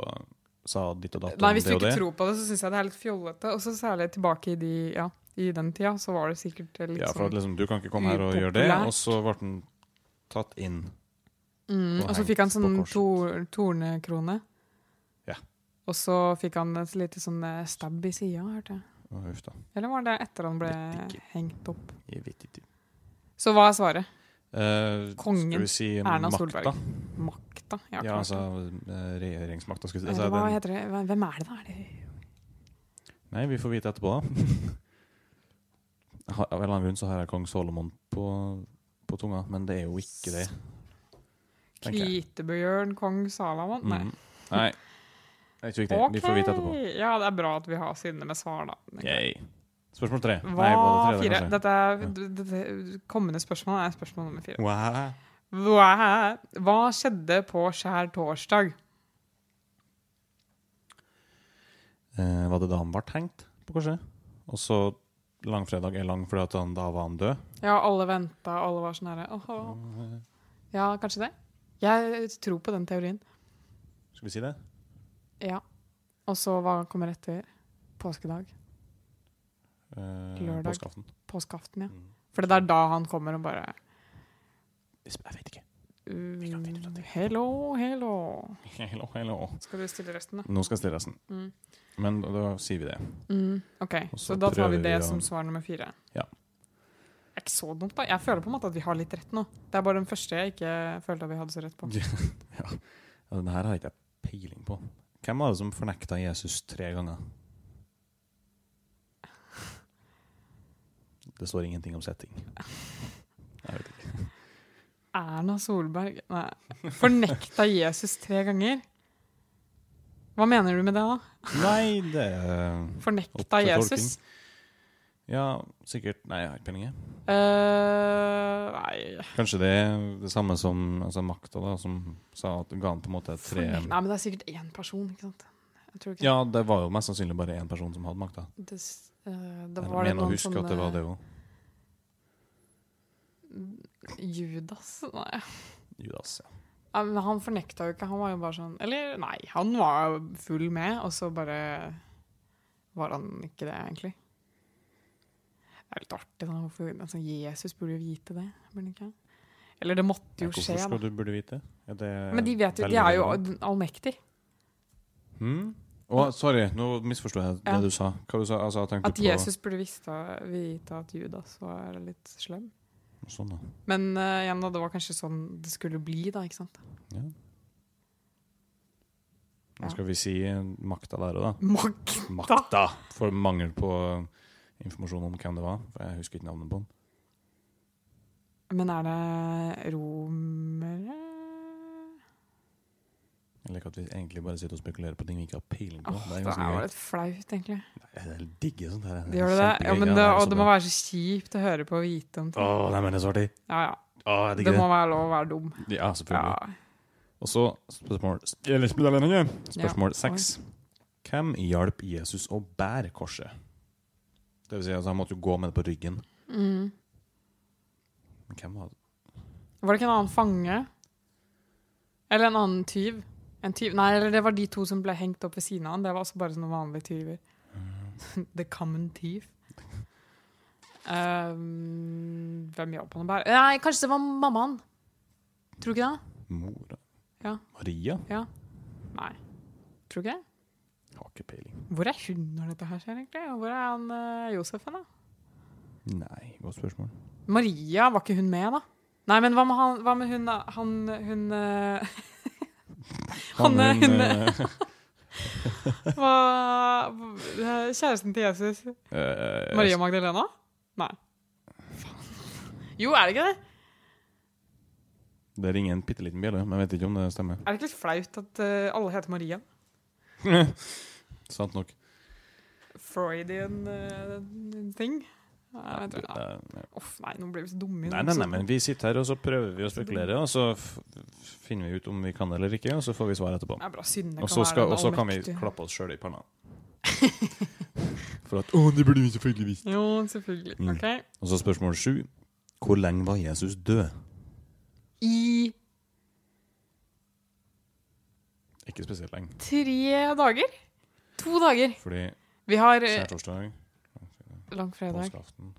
sa ditt og datt om det og det Hvis du ikke tror på det, så syns jeg det er litt fjollete. Og så særlig tilbake i, de, ja, i den tida, så var det sikkert litt Ja, for at sånn liksom, du kan ikke komme her og gjøre det, og så ble han tatt inn. mm, og Og så fikk han sånn to, tornekrone. Ja. Og så fikk han et lite sånn eh, stab i sida, hørte jeg. Da. Eller var det etter han ble hengt opp? Jeg vet ikke. Så hva er svaret? Eh, Kongen, si Erna makta? Solberg. Makta? Ja, Ja, altså eh, regjeringsmakta. Skulle. Altså, hva heter det? Hvem er det, da? Er det nei, vi får vite etterpå, da. Av en eller annen grunn så har jeg kong Solomon på, på tunga, men det er jo ikke det. Kvitebjørn kong Salamon? Nei. Mm. Nei. Det er ikke viktig. Vi får vite etterpå. Ja, det er bra at vi har sinne med svar, da. Spørsmål tre. Hva Nei, det tre? tredje, kanskje? Dette, er, dette kommende spørsmål er spørsmål nummer fire. Wow. Hva, hva skjedde på skjærtorsdag? Eh, var det da han ble hengt på korset? Og så langfredag er lang fordi han, da var han død? Ja, alle venta, alle var sånn herre oh, Ja, kanskje det? Jeg tror på den teorien. Skal vi si det? Ja. Og så hva kommer etter? Påskedag? Eh, Lørdag. Påskeaften. Påskeaften, ja. Mm. For det er da han kommer og bare Jeg vet ikke. det. Hello, hello. Hello, hello. Skal du stille resten, da? Nå skal jeg stille resten. Mm. Men da, da sier vi det. Mm, OK, så så da tar vi det vi som svar nummer fire. Ja. Det er ikke så dumt, da. Jeg føler på en måte at vi har litt rett nå. Det er bare den første jeg ikke følte at vi hadde så rett på. ja. ja, Den her har ikke peiling på. Hvem var det som fornekta Jesus tre ganger? Det står ingenting om setting. Jeg vet ikke. Erna Solberg Nei. Fornekta Jesus tre ganger? Hva mener du med det, da? Nei, det er Fornekta Jesus? Ja, sikkert Nei, jeg har ikke peiling. Eh, nei Kanskje det er det samme som altså makta, da, som sa at ga han på en måte tre Nei, men det er sikkert én person, ikke sant? Ikke Ja, det var jo mest sannsynlig bare én person som hadde makta. det, s- eh, det Jeg var mener å huske at det var det òg. Judas? Nei. Judas. Ja. Han fornekta jo ikke. Han var jo bare sånn Eller nei, han var full med, og så bare var han ikke det, egentlig. Det er litt artig. da. Altså, Jesus burde jo vite det. Burde ikke? Eller det måtte jo skje, Hvorfor skulle du burde vite? Det Men de vet jo, de er jo allmektige. Hmm? Oh, sorry, nå misforsto jeg det Ja. du sa. Du sa altså, at, At på Jesus burde visst vite at Judas var litt slem. Sånn, da. Men uh, igjen da, det var kanskje sånn det skulle bli, da. ikke sant? Ja. Hva skal vi si makta der og da. Makta! Makta! For mangel på informasjon om hvem det var. For jeg husker ikke navnet på den. Men er det romere Jeg liker at vi egentlig bare sitter og spekulerer på ting vi ikke har peiling på. Åh, det er det er jo litt flaut, egentlig. Nei, Jeg digger sånt her. Gjør det det? Ja, men det, er og det må være så kjipt å høre på og vite om ting. Å, nei, men det er i Ja, ja. Å, det, Det må være lov å være dum. Ja, selvfølgelig. Ja. Og så spørsmål spørsmål- seks. Ja. Hvem hjalp Jesus å bære korset? Det vil si, altså, han måtte jo gå med det på ryggen. Mm. Men hvem var det? Var det ikke en annen fange? Eller en annen tyv? En tyv? Nei, eller det var de to som ble hengt opp ved siden av han. Det var også bare sånne vanlige tyver. Mm. The common thief. Um, hvem hjalp han å bære? Nei, kanskje det var mammaen. Tror du ikke det? Mora? Ja. Maria? Nei. Tror du ikke det? Har ikke peiling. Hvor er hun når dette her skjer, egentlig? Og hvor er han uh, Josef hen, da? Nei, godt spørsmål. Maria, var ikke hun med, da? Nei, men hva med, han, hva med hun? Han, hun eh, Han, Han, hun, hun- eh, hva, Kjæresten til Jesus. eh, Maria Magdalena? Nei. Faen. Jo, er det ikke det? Det ringer en bitte liten bjelle, men jeg vet ikke om det stemmer. Er det ikke litt flaut at uh, alle heter Maria? Sant nok. Freudian uh, thing? Nei, jeg nei, nå blir vi så dumme. Nei, nei, nei, men vi sitter her og så prøver vi å spekulere, og så finner vi ut om vi kan det eller ikke, og så får vi svar etterpå. Er bra Og så, skal, og så kan vi klappe oss sjøl i panna. For at Å, det burde vi selvfølgelig visst. Jo, selvfølgelig. Mm. Ok. Og så spørsmål sju. Hvor lenge var Jesus død? I Ikke spesielt lenge. tre dager? To dager. Fordi Vi har eh, skjærtorsdag, langfredag. påskeaften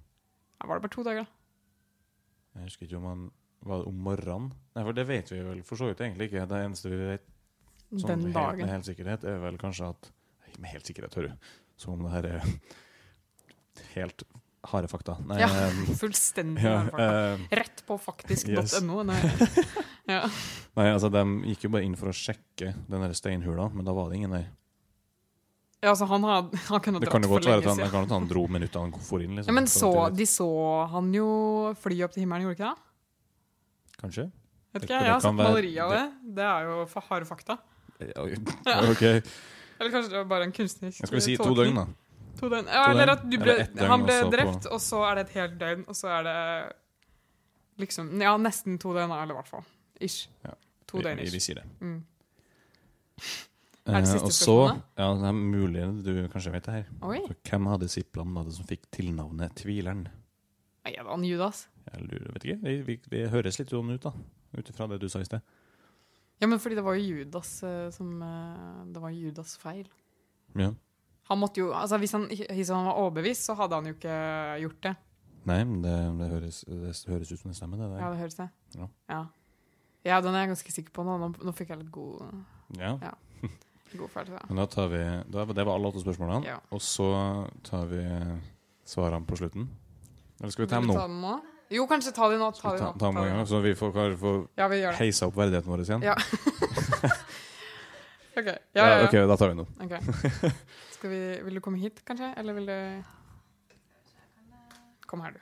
Ja, var det bare to dager, da? Jeg husker ikke om han Var det om morgenen? Nei, for det vet vi vel for så vidt egentlig ikke. Det eneste vi vet sånn Den helt, dagen. med helt sikkerhet, er vel kanskje at Nei, Med helt sikkerhet, hører du. Som om det her er helt harde fakta. Nei, Ja, ehm, Fullstendig. ja, fakta. Uh, Rett på faktisk.no. Yes. Nei. Ja. nei, altså, de gikk jo bare inn for å sjekke den der steinhula, men da var det ingen der. Ja, altså, han, had, han kunne Det dratt kan jo for være at lenge han, det siden. kan godt han dro minuttet han for inn. Liksom, Ja, men så, de så han jo fly opp til himmelen, gjorde de ikke det? Kanskje? Vet ikke, jeg har sett være- maleri av det. Det er jo fa- harde fakta. Ja, ok. Eller kanskje det var bare en kunstnerisk Skal vi si to døgn, da? To døgn. Ja, To eller at du ble, han ble drept, og så er det et helt døgn, og så er det liksom Ja, nesten to døgn, eller i hvert fall. Ish. Ja. Vi, vi, vi sier det. Mm. Er det Eh, siste ja, det er mulig du kanskje vet det her. Oi. Så hvem av disiplene var det som fikk tilnavnet Tvileren? Nei, det var han Judas. Jeg lurer, vet ikke. Vi, vi, vi høres litt sånn ut, da. Ut ifra det du sa i sted. Ja, men fordi det var jo Judas eh, som eh, Det var Judas feil. Ja. Han måtte jo Altså, hvis han, hvis han var overbevist, så hadde han jo ikke gjort det. Nei, men det, det, høres, det høres ut som det stemmer, det Ja, det høres det. Ja. Ja. ja, den er jeg ganske sikker på nå. Nå, nå fikk jeg litt god, Ja. Ja. God følelse. Men da tar vi da, Det var alle åtte spørsmålene. Ja. Og så tar vi svarene på slutten. Eller skal vi ta dem nå? ta nå? Jo, kanskje ta dem nå. Ta vi ta, nå. ta dem Ta gang, nå. så vi får, får, Ja, vi heisa opp verdigheten vår igjen? Ja. OK. Ja, ja, ja. ok, da tar vi den nå. Okay. Skal vi, vil du komme hit, kanskje? Eller vil du Kom her, du.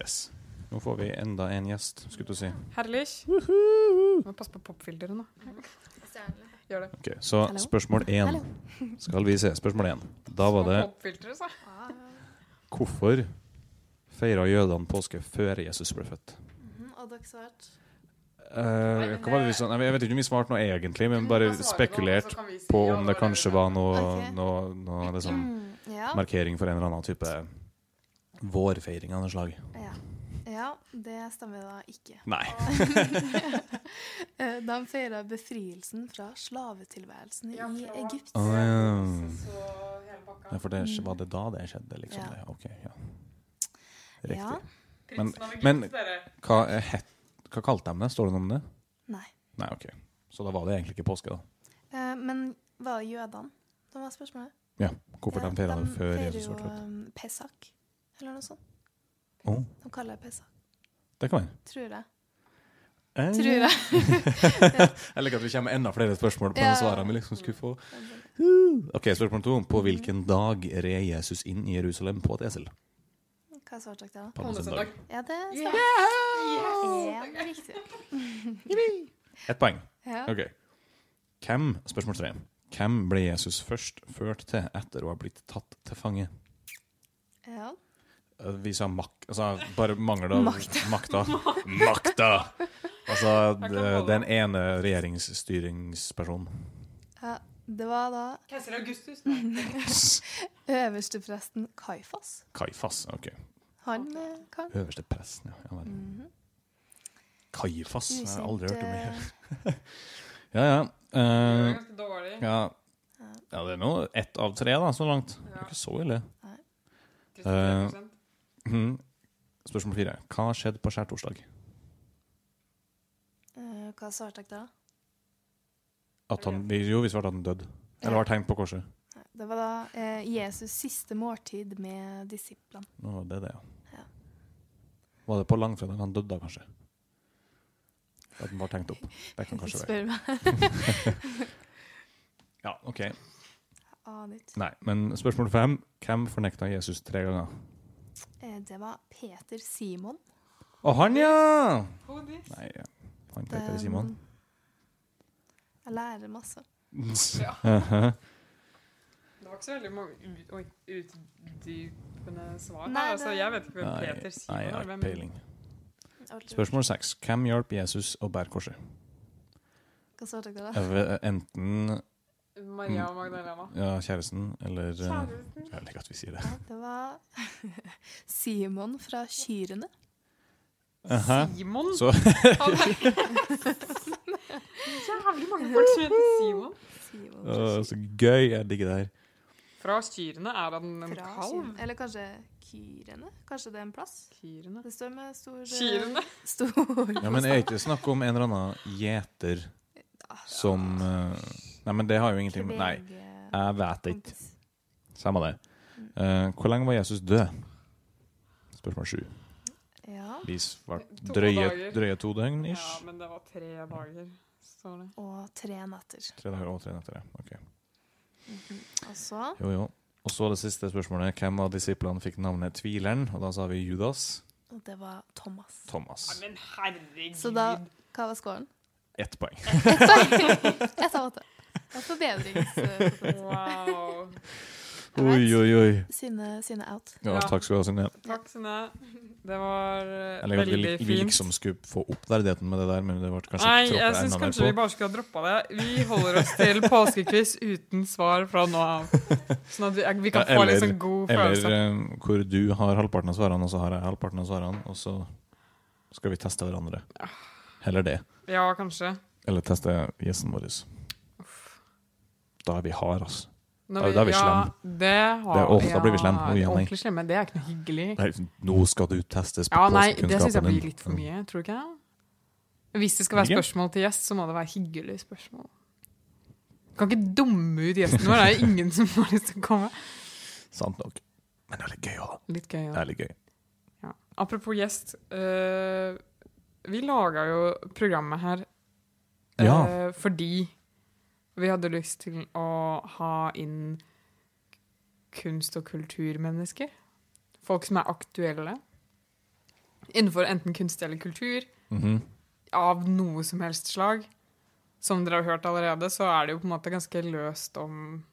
Yes. Nå får vi enda en gjest, skulle du si. Herlig. Må passe på popfilteret nå. Gjør det. Okay, Så Hello? spørsmål én. Skal vi se. Spørsmål én. Da var det hvorfor feira jødene påske før Jesus ble født? Mhm, Og dere svarte Eh, hva var det vi sa? Jeg vet ikke om vi svarte noe egentlig, men bare spekulert på om det kanskje var noe, noe, noe liksom, markering for en eller annen type vårfeiring av noe slag. ja. Ja, det stemmer da ikke. Nei. Eh, De feira befrielsen fra slavetilværelsen Ja, i Egypt. Å, ja. Ja, for det, var det da det skjedde, liksom? Ja. Ok, ja. Riktig. Ja. Men- men- Hva, het, hva kalte de det? Står det noe om det? Nei. Nei, ok. Så da var det egentlig ikke påske, da. Eh, Men var det jødene? Det var spørsmålet. Ja, Hvorfor Ja, de feira det før Jesus ble født? jo Pesak, eller noe sånt. Å, De kaller det pizza. det kan være. Tror jeg. Eh, Tror jeg. Jeg liker at vi kommer med enda flere spørsmål på Ja. de svarene vi liksom skulle få. Ok, Spørsmål to. På hvilken dag red Jesus inn i Jerusalem på et esel? Hva svarte dere da? Palmesøndag. Ja, det Yeah! stemmer. Yeah. riktig. Ett poeng. Ja. Ok. Hvem, spørsmål tre. Hvem ble Jesus først ført til etter å ha blitt tatt til fange? ja. Eh, Vi sa makt Altså, bare mangel av Makta. makta. Makta! Altså, den ene regjeringsstyringspersonen. ja. Det var da Keiser Augustus. øverstepresten Kaifas. Kaifas. Ok. Han eh, kan Øverstepresten, ja. ja vel. Mhm. Kaifas. Jeg har aldri hørt om det. Ja, Ja, ja. var Ganske dårlig. ja. Ja, det er nå ett av tre, da, så langt. Det er ikke så ille. 33%. Mhm. Spørsmål fire. Hva skjedde på skjærtorsdag? eh, Hva svarte jeg da? At han, vi- jo, vi svarte at han døde. Eller var tegn på korset. Nei, Det var da eh, Jesus' siste måltid med disiplene. Nå, det er det, ja. Ja. Var det på langfredag han døde, da, kanskje? At den var tenkt opp. Det kan kanskje være. Spør meg. Ja, ok. Aner ikke. Nei, men spørsmål fem. Hvem fornekta Jesus tre ganger? Eh, Det var Peter Simon. Å, han, ja! Nei, ja. han Peter Simon. Jeg lærer masse. Ja. Det var ikke så veldig mange ut- utdypende svar. Nei, her. Altså, jeg vet ikke hvem Nei, Peter Simon nei, jeg har er. ikke Hvem- peiling. Spørsmål seks. Hvem hjalp Jesus å bære korset? Hva svarte dere da? Enten Maria og Magdalena. ja, kjæresten eller eh, Kjæresten. Jeg liker at vi sier det. Ja, det var Simon fra Kyrene. Aha. Simon? Så Jævlig mange folk som heter Simon. Simon Å, så gøy. Jeg digger det her. Fra Kyrene er han en Fra kalv. Eller kanskje Kyrene? Kanskje det er en plass? Kyrene. Det står med stor eh, Kyrene. Stor Ja, men er ikke snakk om en eller annen gjeter som eh, Nei, men det har jo ingenting med Nei, jeg vet ikke. Samme det. Uh, hvor lenge var Jesus død? Spørsmål sju. Ja. Vi svarte drøye, drøye to døgn ish. Ja, men det var tre dager. Og tre netter. Tre dager og tre netter. ja. Ok. Og så Jo, jo. Og så det siste spørsmålet. Hvem av disiplene fikk navnet Tvileren? Og da sa vi Judas. Og det var Thomas. Thomas. Ja, men herregud. Så da Hva var scoren? Ett poeng. Ett av åtte. Det er forbedrings... Wow. Oi, oi, oi. Synne, out. Ja, takk skal du ha, Synne. Takk, Synne. Det var Jeg liker at vi, veldig lik- vi liksom skulle få opp verdigheten med det der, men det ble kanskje Nei, jeg syns kanskje vi bare skulle ha droppa det. Vi holder oss til påskekviss uten svar fra nå av. Sånn at vi, vi kan Ja, få litt eller- sånn god Eller følelse. eh, hvor du har halvparten av svarene, og så har jeg halvparten av svarene, og så skal vi teste hverandre. Heller det. Ja, kanskje. Eller teste gjesten vår. Da er vi hard, altså. Da- da er vi ja, slem. Det har, Det er- åh, da blir vi slem. Ja, ja, ordentlig slemme. Det er ikke noe hyggelig. Nei, nå skal du testes på Ja, nei, det syns jeg blir litt for mye. Tror du ikke det? Hvis det skal være spørsmål til gjest, så må det være hyggelige spørsmål. Kan ikke dumme ut gjesten vår. Det er ingen som har lyst til å komme. Sant nok. Men det er litt gøy òg. Litt gøy. Det er litt gøy. Ja. Apropos gjest. Uh, vi laga jo programmet her uh, Ja. fordi vi hadde lyst til å ha inn kunst- og kulturmennesker. Folk som er aktuelle innenfor enten kunst eller kultur. Mhm. Av noe som helst slag. Som dere har hørt allerede, så er det jo på en måte ganske løst om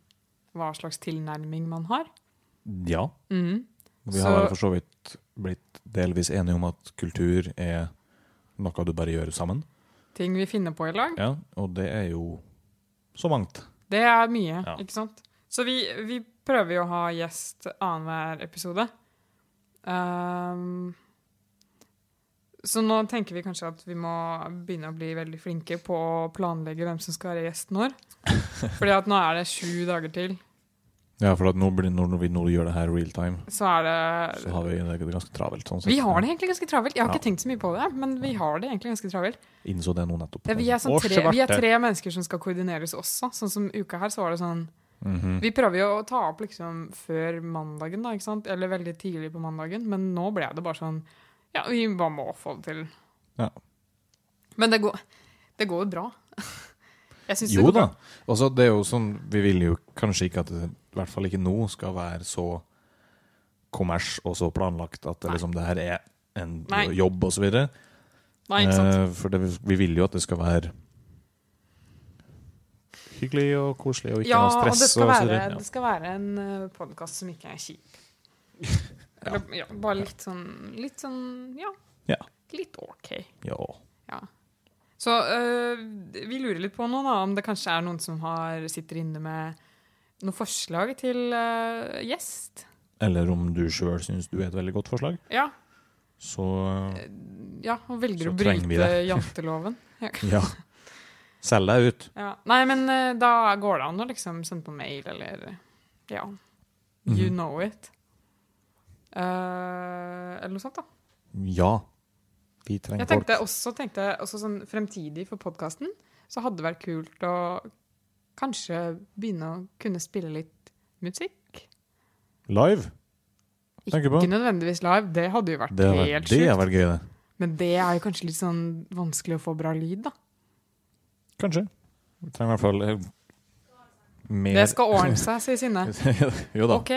hva slags tilnærming man har. Ja. Mhm. Vi har så, for så vidt blitt delvis enige om at kultur er noe du bare gjør sammen. Ting vi finner på i lag. Ja, og det er jo så mangt. Det er mye, Ja. ikke sant? Så vi, vi prøver jo å ha gjest annenhver episode. Um, så nå tenker vi kanskje at vi må begynne å bli veldig flinke på å planlegge hvem som skal være gjest når. Fordi at nå er det sju dager til. Ja, for at nå blir, når vi nå gjør det her real time, Så er det så har vi det ganske travelt. Sånn. Vi har det egentlig ganske travelt. Jeg har Ja. ikke tenkt så mye på det, men vi har det egentlig ganske travelt. Innså det nå nettopp. Ja, vi, er sånn tre, vi er tre mennesker som skal koordineres også. Sånn som uka her, så var det sånn Mhm. Vi prøver jo å ta opp liksom før mandagen, da, ikke sant? Eller veldig tidlig på mandagen, men nå ble det bare sånn Ja, vi bare må få det til. Ja. Men det går, det går jo bra. Jo da. Altså, det er jo sånn, Vi vil jo kanskje ikke at det i hvert fall ikke nå skal være så kommers og så planlagt at det, liksom, det her er en Nei. jobb sant. Eh, for det, vi vil jo at det skal være hyggelig og koselig og ikke Ja, noe og det stress. skal og være, videre. det skal være en podkast som ikke er kjip. Eller ja, bare litt sånn Litt sånn Ja. Ja. Litt OK. Ja. Ja. Så øh, vi lurer litt på nå da, om det kanskje er noen som har, sitter inne med noen forslag til uh, gjest. Eller om du sjøl syns du er et veldig godt forslag, Ja, så eh, ja og velger å bryte janteloven. Ja. Selg deg ut. Ja. Nei, men uh, da går det an å liksom sende på mail, eller Ja. You Mhm. know it. Uh, eller noe sånt, da. Ja. Vi trenger Jeg tenkte folk. også, tenkte også sånn fremtidig for podkasten, så hadde det vært kult å kanskje begynne å kunne spille litt musikk. Live. Tenker på. Ikke nødvendigvis live, det hadde jo vært Det vært, helt det sjukt. vært gøy, det. Men det er jo kanskje litt sånn vanskelig å få bra lyd, da. Kanskje. Vi trenger i hvert fall eh, mer Det skal ordne seg, sier Synne. jo da. Ok.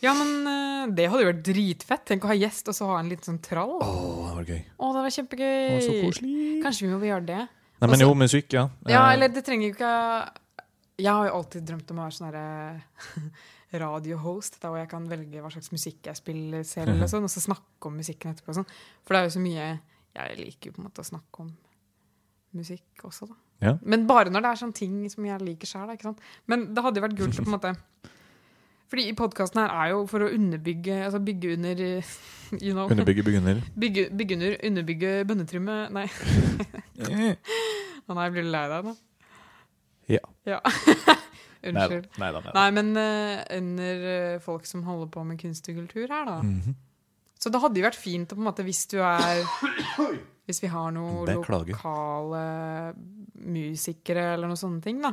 Ja, men eh, det hadde jo vært dritfett. Tenk å ha gjest og så ha en liten sånn trall. Å, det var gøy. Å, det var kjempegøy. Det var så koselig. Kanskje vi må gjøre det? Nei, men Også- jo, musikk, ja. Ja, Eh, eller det trenger jo ikke Jeg har jo alltid drømt om å være sånn herre radiohost, der hvor jeg kan velge hva slags musikk jeg spiller selv, og sånn, og så snakke om musikken etterpå. Sånn. For det er jo så mye Jeg liker jo på en måte å snakke om musikk også, da. Ja. Men bare når det er sånne ting som jeg liker sjøl. Men det hadde jo vært kult på en måte Fordi i podkasten her er jo for å underbygge Altså bygge under eh, You know. Underbygge begynner. Bygge, bygge under, underbygge bønnetrymme Nei. Å nei, blir du lei deg nå? Ja. Ja. Unnskyld. Nei da. Nei da. Nei, men uh, under eh, folk som holder på med kunst og kultur her, da. Mhm. Så det hadde jo vært fint å på en måte, hvis du er Hvis vi har noen lokale musikere eller noen sånne ting, da.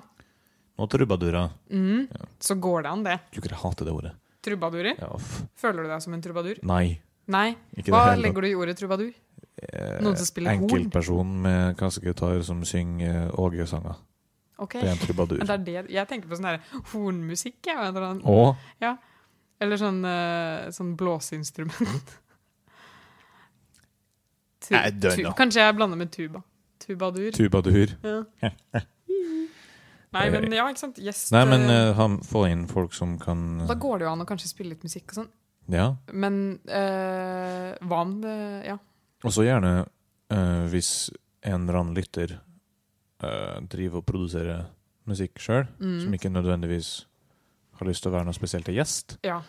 Nå trubadurer. Mm, Ja. Så går det an, det. Du kan hate det ordet. Trubadurer. Ja. Føler du deg som en trubadur? Nei. Nei. Ikke Hva det legger du i ordet trubadur? tatt. noen som spiller Eh, horn? Enkeltperson med kassegitar som synger eh, Åge-sanger. Ok. Det er en trubadur. Det er det, jeg tenker på sånn hornmusikk. Jeg, eller, sånn- Ja. eller sånn, eh, sånn blåseinstrument. Tu, Nei, tu, kanskje jeg blander med tuba. Tubadur. tubadur. Ja. Nei, men ja, ikke sant. Gjest Nei, men eh, han, få inn folk som kan Da går det jo an å kanskje spille litt musikk og sånn. Ja. Men uh, hva om det Ja. Og så gjerne hvis en eller annen lytter eh, driver og produsere musikk sjøl, Mm. som ikke nødvendigvis har lyst til å være noe spesielt til gjest, ja.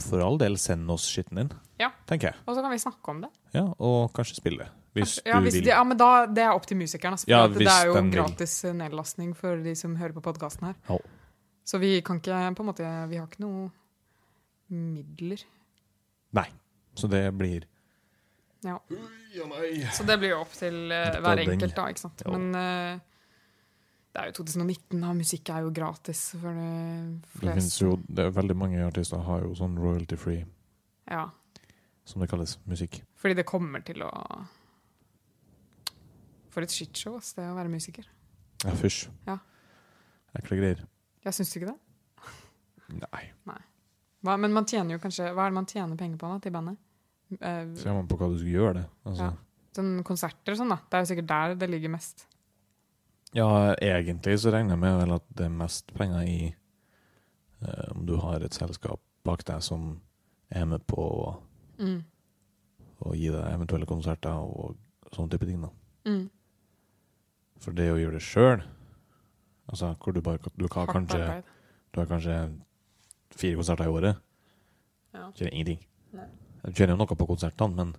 for all del send oss skitten din, Ja. tenker jeg. Og så kan vi snakke om det. Ja, Og kanskje spille, hvis Kanskje- ja, du hvis vil. Det, ja, men da, det er opp til musikeren. Altså, Ja, det er jo gratis vil. nedlastning for de som hører på podkasten her. Oh. Så vi kan ikke på en måte Vi har ikke noe midler. Nei. Så det blir Ja. Så det blir jo opp til uh, hver enkelt, da. ikke sant? Ja. Men eh, det er jo 2019, og musikk er jo gratis for de Det fleste. jo det er Veldig mange artister har jo sånn royalty free, Ja. som det kalles, musikk. Fordi det kommer til å For et shitshow, ass, det å være musiker. Ja, fysj. Ja. Ekle greier. Jeg syns du ikke det? Nei. Hva, men man tjener jo kanskje Hva er det man tjener penger på da, til bandet? Uh, Ser man på hva du skal gjøre det. Altså. Ja. sånn konserter og sånn, da. Det er jo sikkert der det ligger mest. Ja, egentlig så regner jeg med vel at det er mest penger i eh, om du har et selskap bak deg som er med på å, Mm. å gi deg eventuelle konserter og sånne type ting. da. Mm. For det å gjøre det sjøl, altså hvor du bare du har kanskje, du har kanskje fire konserter i året, Ja. Kjører ingenting. Nei. Du kjører jo noe på konsertene, men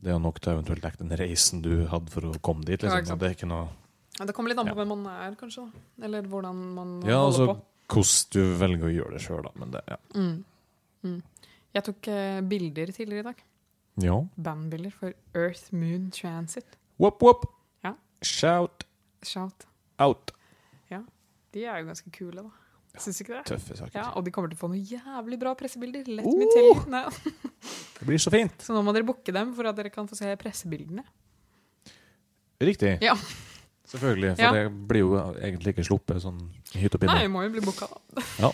det er jo nok til eventuelt dekke den reisen du hadde for å komme dit. Liksom. Ja, det er ikke noe det kommer litt an på hvem man er, kanskje. da. Eller hvordan man Ja, holder altså på. hvordan du velger å gjøre det sjøl, da. Men det, ja. Mm. Mm. Jeg tok uh, bilder tidligere i dag. ja. Bandbilder for Earth Moon Transit. Wop, wop. Ja. Shout Shout. out. Ja. De er jo ganske kule, da. Syns ikke det? Tøffe saker. Ja, Og de kommer til å få noen jævlig bra pressebilder. Let Oh! me tell you. Det blir så fint. Så nå må dere booke dem for at dere kan få se pressebildene. Riktig. Ja. Selvfølgelig. For Ja. det blir jo egentlig ikke sluppet sånn i hytt og pinne. Nei, vi må jo bli booka, da. Ja.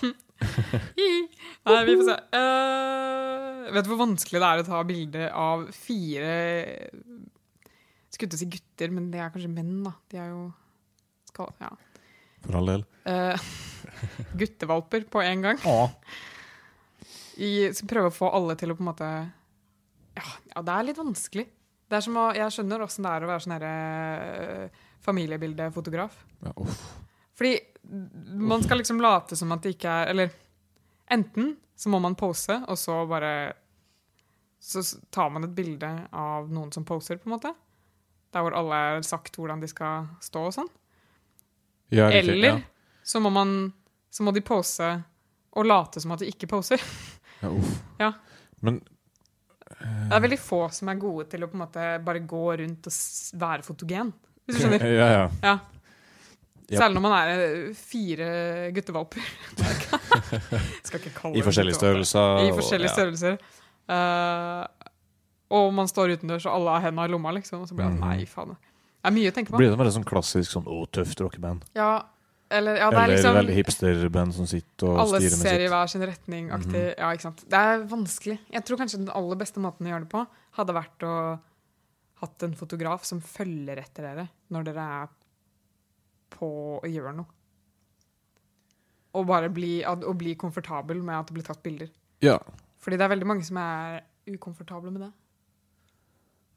Nei, vi får se. Uh, vet du hvor vanskelig det er å ta bilde av fire Skulle til å si gutter, men det er kanskje menn, da. De er jo skal, ja. For all del. Uh, guttevalper på en gang. Å. I, skal prøve å få alle til å på en måte Ja, ja det er litt vanskelig. Det er som å, jeg skjønner åssen det er å være sånn herre eh, familiebildefotograf. Ja, uff. Fordi man skal liksom late som at det ikke er Eller enten så må man pose, og så bare Så tar man et bilde av noen som poser, på en måte. Der hvor alle er sagt hvordan de skal stå og sånn. Ja, Eller så må man Så må de pose og late som at de ikke poser. Ja. Ja, uff. Ja. Men Det er veldig få som er gode til å på en måte bare gå rundt og være fotogen. Hvis du skjønner? Ja, ja. Ja. Særlig når man er eh, fire guttevalper. Skal ikke kalle I forskjellige størrelser. I og- forskjellige ja. størrelser. Uh, Og man står utendørs, og alle har hendene i lomma, liksom. Og så blir det Mhm. nei, faen. Det er mye å tenke på. Blir det veldig sånn klassisk sånn å, tøft rockeband? Ja, eller ja, det er Eller liksom veldig hipsterband som sitter og Alle styrer med ser i hver sin retning aktig. Ja, ikke sant. Det er vanskelig. Jeg tror kanskje den aller beste måten å gjøre det på, hadde vært å hatt en fotograf som følger etter dere når dere er på å gjøre noe. Og bare bli, og bli komfortabel med at det blir tatt bilder. Ja. Fordi det er veldig mange som er ukomfortable med det.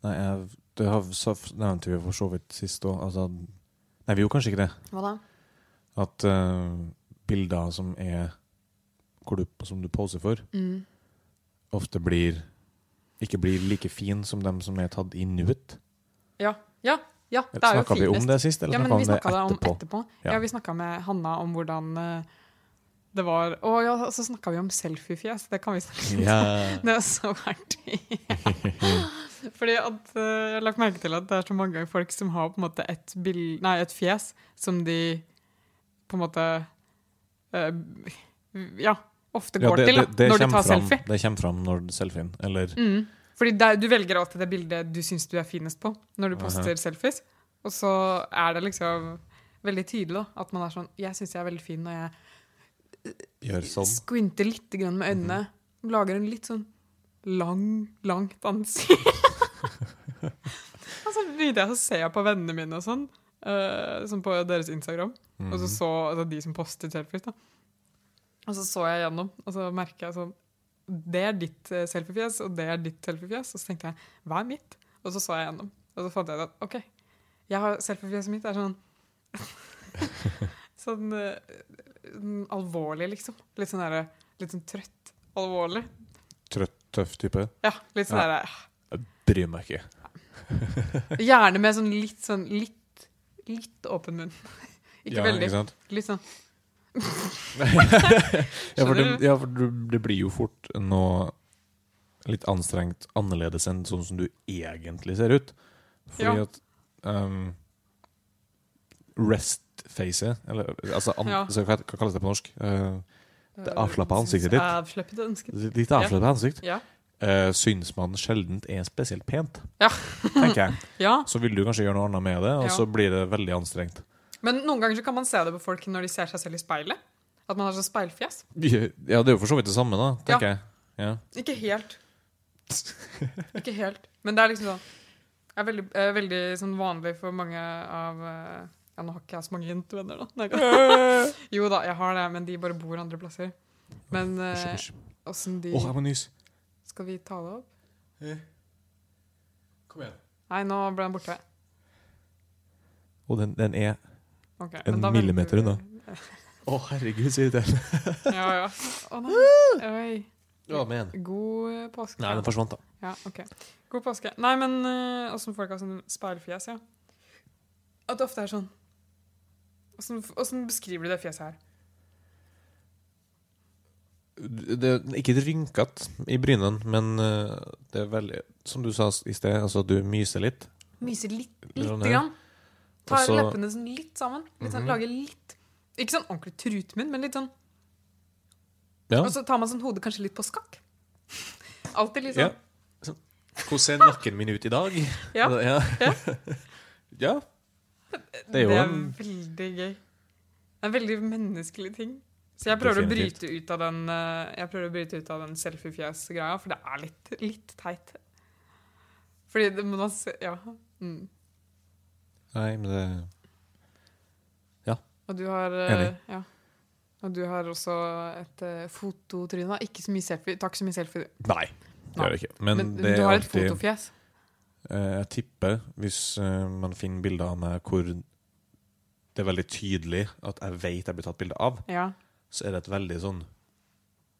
Nei, jeg, det har, så nevnte vi for så vidt sist òg. Altså, nei, vi gjorde kanskje ikke det. Hva da? At uh, bilder som er du, som du poser for, Mm. ofte blir ikke blir like fin som dem som er tatt i nuet. Ja. Ja, ja, det er jo Snakka vi om det sist, eller Ja, men snakka vi om det om etterpå? Ja. Ja, vi snakka med Hanna om hvordan eh, det var Å ja, så snakka vi om selfiefjes. Det kan vi snakke om. Yeah. Det er så artig. Fordi at eh, Jeg har lagt merke til at det er så mange folk som har på en måte et, bild, nei, et fjes som de på en måte eh, Ja, ofte Ja, går det, til da, det, når du tar fram, selfie. det kommer fram når selfien Eller Mm. Fordi det, er- du velger alltid det bildet du syns du er finest på når du poster Aha. selfies. Og så er det liksom veldig tydelig da, at man er sånn Jeg syns jeg er veldig fin når jeg gjør sånn. squinter litt grann med øynene. Lager en litt sånn lang, langt ansikt. og så begynte jeg å se på vennene mine og sånn, uh, som på deres Instagram. Mhm. Og så så altså de som postet selfies, da. Og så så jeg gjennom, og så merka jeg sånn Det er ditt eh, selfiefjes, og det er ditt selfiefjes. Og så tenkte jeg hva er mitt? Og så så jeg gjennom. Og så fant jeg ut at OK, jeg har selfiefjeset mitt er sånn Sånn mm, alvorlig, liksom. Litt sånn der, Litt sånn trøtt. Alvorlig. Trøtt, tøff type. Ja, litt sånn Ja. derre Jeg bryr meg ikke. Gjerne med sånn litt sånn litt, litt åpen munn. Ikke ja, veldig. Ikke? Litt sånn Ja, for, det, ja, for det blir jo fort noe litt anstrengt annerledes enn sånn som du egentlig ser ut. Fordi Ja. at um, rest-facet, eller altså an, Ja. så hva, hva kalles det på norsk? Uh, Det avslappa ansiktet ditt. Avslappet ansikt. litt avslappet ansikt. Ja. Uh, syns man sjelden er spesielt pent, Ja. tenker jeg. ja. Så vil du kanskje gjøre noe annet med det, og så blir det veldig anstrengt. Men noen ganger så kan man se det på folk når de ser seg selv i speilet. At man har sånn speilfjes. Ja, det er jo for så vidt det samme, da, tenker jeg. Ja. Ikke helt. Ikke helt. Men det er liksom sånn Det er veldig, er veldig sånn vanlig for mange av eh, Ja, nå har ikke jeg så mange jentevenner, da. Jo da, jeg har det, men de bare bor andre plasser. Men eh, åssen de Å, jeg må nyse. Skal vi ta det opp? Kom igjen. Nei, nå ble den borte. Og den, den er Ok, En da millimeter unna. Å, herregud, så irriterende. Ja, ja. Å nei. Oi. Ja, men. God eh, påske. Nei, den forsvant, da. Ja, ok. God påske. Nei, men eh, åssen folk har sånn speilfjes, ja. At det ofte er sånn Åssen beskriver du det fjeset her? Det er ikke rynkete i brynene, men eh, det er veldig Som du sa i sted, altså du myser litt. Myser litt, lite grann. Tar Også, leppene sånn litt sammen. Litt sånn, Mhm. Lager litt Ikke sånn ordentlig trutmunn, men litt sånn Ja. Og så tar man sånn hodet kanskje litt på skakk. Alltid litt ja. sånn. Hvordan ser nakken min ut i dag? Ja. Ja. Ja. Det er jo en veldig gøy. Det er en veldig menneskelig ting. Så jeg prøver å bryte ut av den eh, Jeg prøver å bryte ut av den selfiefjes-greia, for det er litt, litt teit. Fordi det må man se Ja. Mm. Nei, men det Og du har eh, Enig. Ja. Og du har også et uh, fototryne. Ikke så mye selfie. Takk så mye selfie. Nei, det gjør jeg ikke. Men, Men, du har et alltid fotofjes. Uh, Jeg tipper, hvis uh, man finner bilder av meg hvor det er veldig tydelig at jeg vet jeg blir tatt bilde av, Ja. så er det et veldig sånn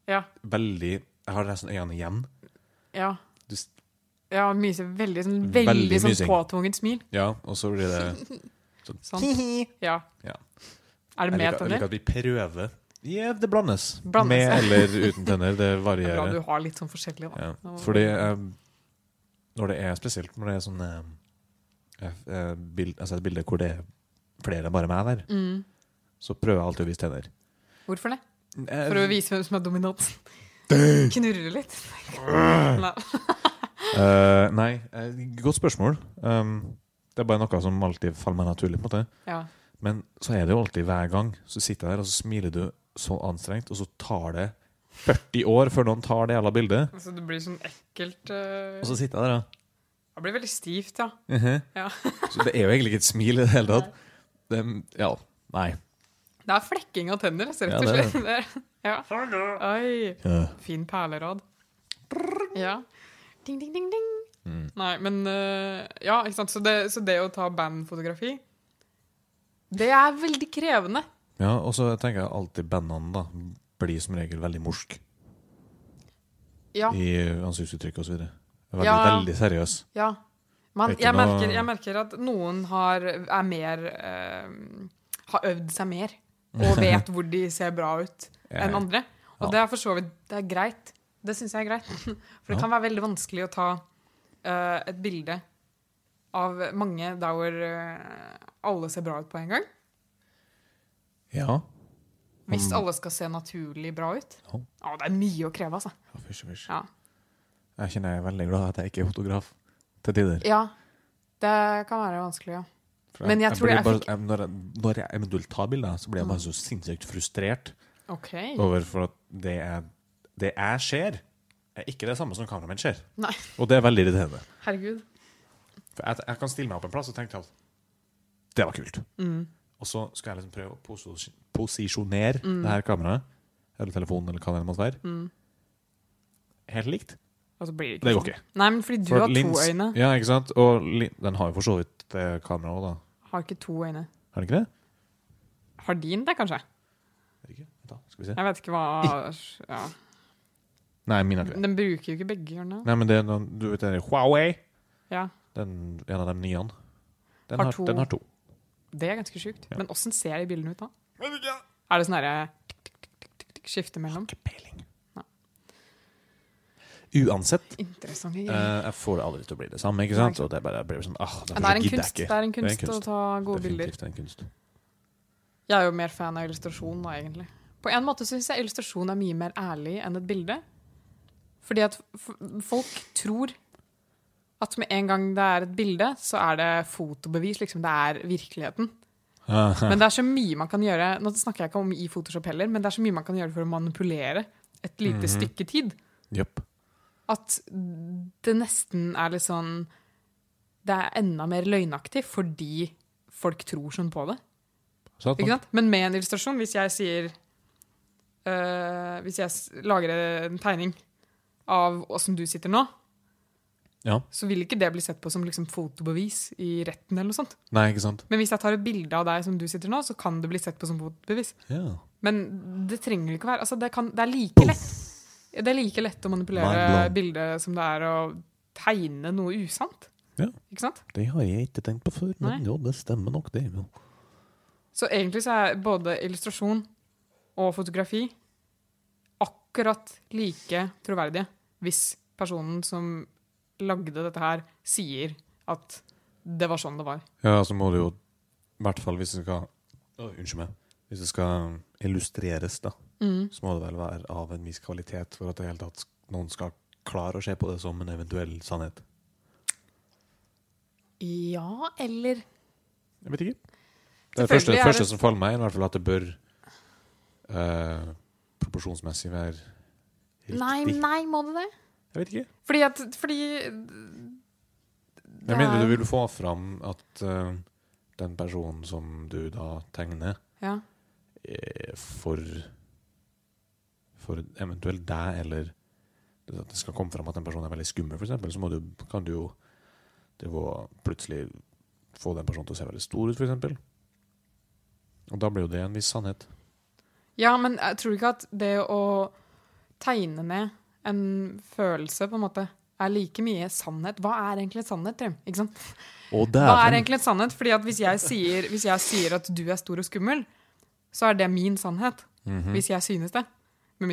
Ja. Veldig Jeg har nesten øynene igjen. Ja. Du, ja myser veldig sånn, Veldig veldig sånn påtvunget smil. ja, og så blir det Sånn. Ja. Ja. Er det med tenner? jeg liker at vi prøver. Ja, det blandes. Blandes, Med eller uten tenner. Det varierer. Det er bra du har litt sånn forskjellig, da. Ja. Fordi eh, når det er spesielt når det er sånn bild, altså et bilde hvor det er flere enn bare meg der, Mm. så prøver jeg alltid å vise tenner. Hvorfor det? For å vise hvem som er dominant. Knurre litt. Nei. Eh, nei, eh, godt spørsmål. Um, det er bare noe som alltid faller meg naturlig. på en måte Ja. Men så er det jo alltid hver gang. Så sitter jeg der, og så smiler du så anstrengt, og så tar det 40 år før noen tar det jævla bildet. Altså, det blir sånn ekkelt uh, Og så sitter jeg der, da. Det blir veldig stivt, ja. Mhm. Ja. Så det er jo egentlig ikke et smil i det hele tatt. Det, ja, nei. Det er flekking av tenner, rett Ja, og det er. Det er- Ja. Oi. Ja. Fin perlerad. Ja. Ding, ding, ding, ding. Mm. Nei, men eh, Ja, ikke sant. Så det, så det å ta bandfotografi, det er veldig krevende. Ja, og så tenker jeg alltid bandene da blir som regel veldig morsk Ja. i ansiktsuttrykk osv. Veldig, Ja. veldig seriøs. ja. Man, jeg, noe- merker, jeg merker at noen har, er mer eh, Har øvd seg mer og vet hvor de ser bra ut enn andre. Og Ja. det er for så vidt det er greit. Det syns jeg er greit. For det kan være veldig vanskelig å ta uh, et bilde av mange der hvor uh, alle ser bra ut på en gang. Ja. Hvis Mm. alle skal se naturlig bra ut. Ja. Å, det er mye å kreve, altså. ja fysj, fysj. Ja. Jeg kjenner jeg er veldig glad at jeg ikke er fotograf til tider. ja. Det kan være vanskelig, ja. Jeg, Men jeg tror blir jeg bare, jeg, når, jeg, når jeg eventuelt tar bilder, så blir jeg bare så sinnssykt frustrert okay. over for at det, er, det jeg ser, er ikke det samme som kameramenn ser. Nei. Og det er veldig irriterende. Herregud. For jeg, jeg kan stille meg opp en plass og tenke at det var kult. Mm. Og så skal jeg liksom prøve å posi- posisjonere Mm. det her kameraet, eller telefonen, eller hva det måtte være, Mm. helt likt. Og så blir det ikke Det går sånn. ikke. Nei, men fordi du For har to øyne. Ja, ikke sant? Og den har jo for så vidt det kameraet òg, da. Har ikke to øyne. Har den ikke det? Har din det, kanskje? Vet ikke. Da, skal vi se. Jeg vet ikke hva ja. Nei, min har ikke det. Den bruker jo ikke begge, hjørnene. Nei, men det er noen, du vet det er Huawei, Ja. den, en av de nye. Den Har har, den har to. Det er ganske sjukt. Ja. Men åssen ser de bildene ut da? Er det sånn herre skifte mellom? Ikke peiling. Uansett, Interessante eh, jeg får aldri til å bli det samme, ikke sant? Og det bare blir sånn, ah, det er en kunst, det er en kunst, å ta gode bilder. Definitivt en kunst. Jeg er jo mer fan av illustrasjon, da, egentlig. På en måte syns jeg illustrasjon er mye mer ærlig enn et bilde. Fordi at folk tror at med en gang det er et bilde, så er det fotobevis. liksom Det er virkeligheten. Men det er så mye man kan gjøre Nå snakker jeg ikke om i Photoshop heller, men det er så mye man kan gjøre for å manipulere et lite Mhm. stykke tid. Yep. At det nesten er litt sånn Det er enda mer løgnaktig fordi folk tror sånn på det. Ikke sant? Men med en illustrasjon, hvis jeg sier øh, Hvis jeg lager en tegning av åssen du sitter nå, Ja. så vil ikke det bli sett på som liksom fotobevis i retten. eller noe sånt. Nei, ikke sant? Men hvis jeg tar et bilde av deg som du sitter nå, så kan det bli sett på som fotobevis. Ja. Men det trenger ikke være altså det, kan, det er like lett Det er like lett å manipulere bildet som det er å tegne noe usant. Ja. Ikke sant? Det har jeg ikke tenkt på før, men jo, det stemmer nok, det. Jo. Så egentlig så er både illustrasjon og fotografi akkurat like troverdige hvis personen som lagde dette her, sier at det var sånn det var. Ja, så må det jo, i hvert fall hvis det skal Å, Unnskyld meg. Hvis det skal illustreres, da, Mm. så må det vel være av en viss kvalitet for at det hele tatt noen skal klare å se på det som en eventuell sannhet. Ja, eller Jeg vet ikke. Det, Selvfølgelig første, er første som faller meg, er i hvert fall at det bør eh, proporsjonsmessig være riktig. Nei, nei, må det det? Jeg vet ikke. Fordi at Fordi Med mindre du vil få fram at uh, den personen som du da tegner, Ja. er for For eventuelt deg, eller at det skal komme fram at en person er veldig skummel, f.eks., så må du, kan du jo det må plutselig få den personen til å se veldig stor ut, f.eks. Og da blir jo det en viss sannhet. ja, men jeg tror ikke at det å tegne ned en følelse, på en måte, er like mye sannhet. Hva er egentlig sannhet, Trym? Ikke sant? Og Hva er egentlig en sannhet? Fordi at hvis jeg, sier, hvis jeg sier at du er stor og skummel, så er det min sannhet. Mhm. Hvis jeg synes det.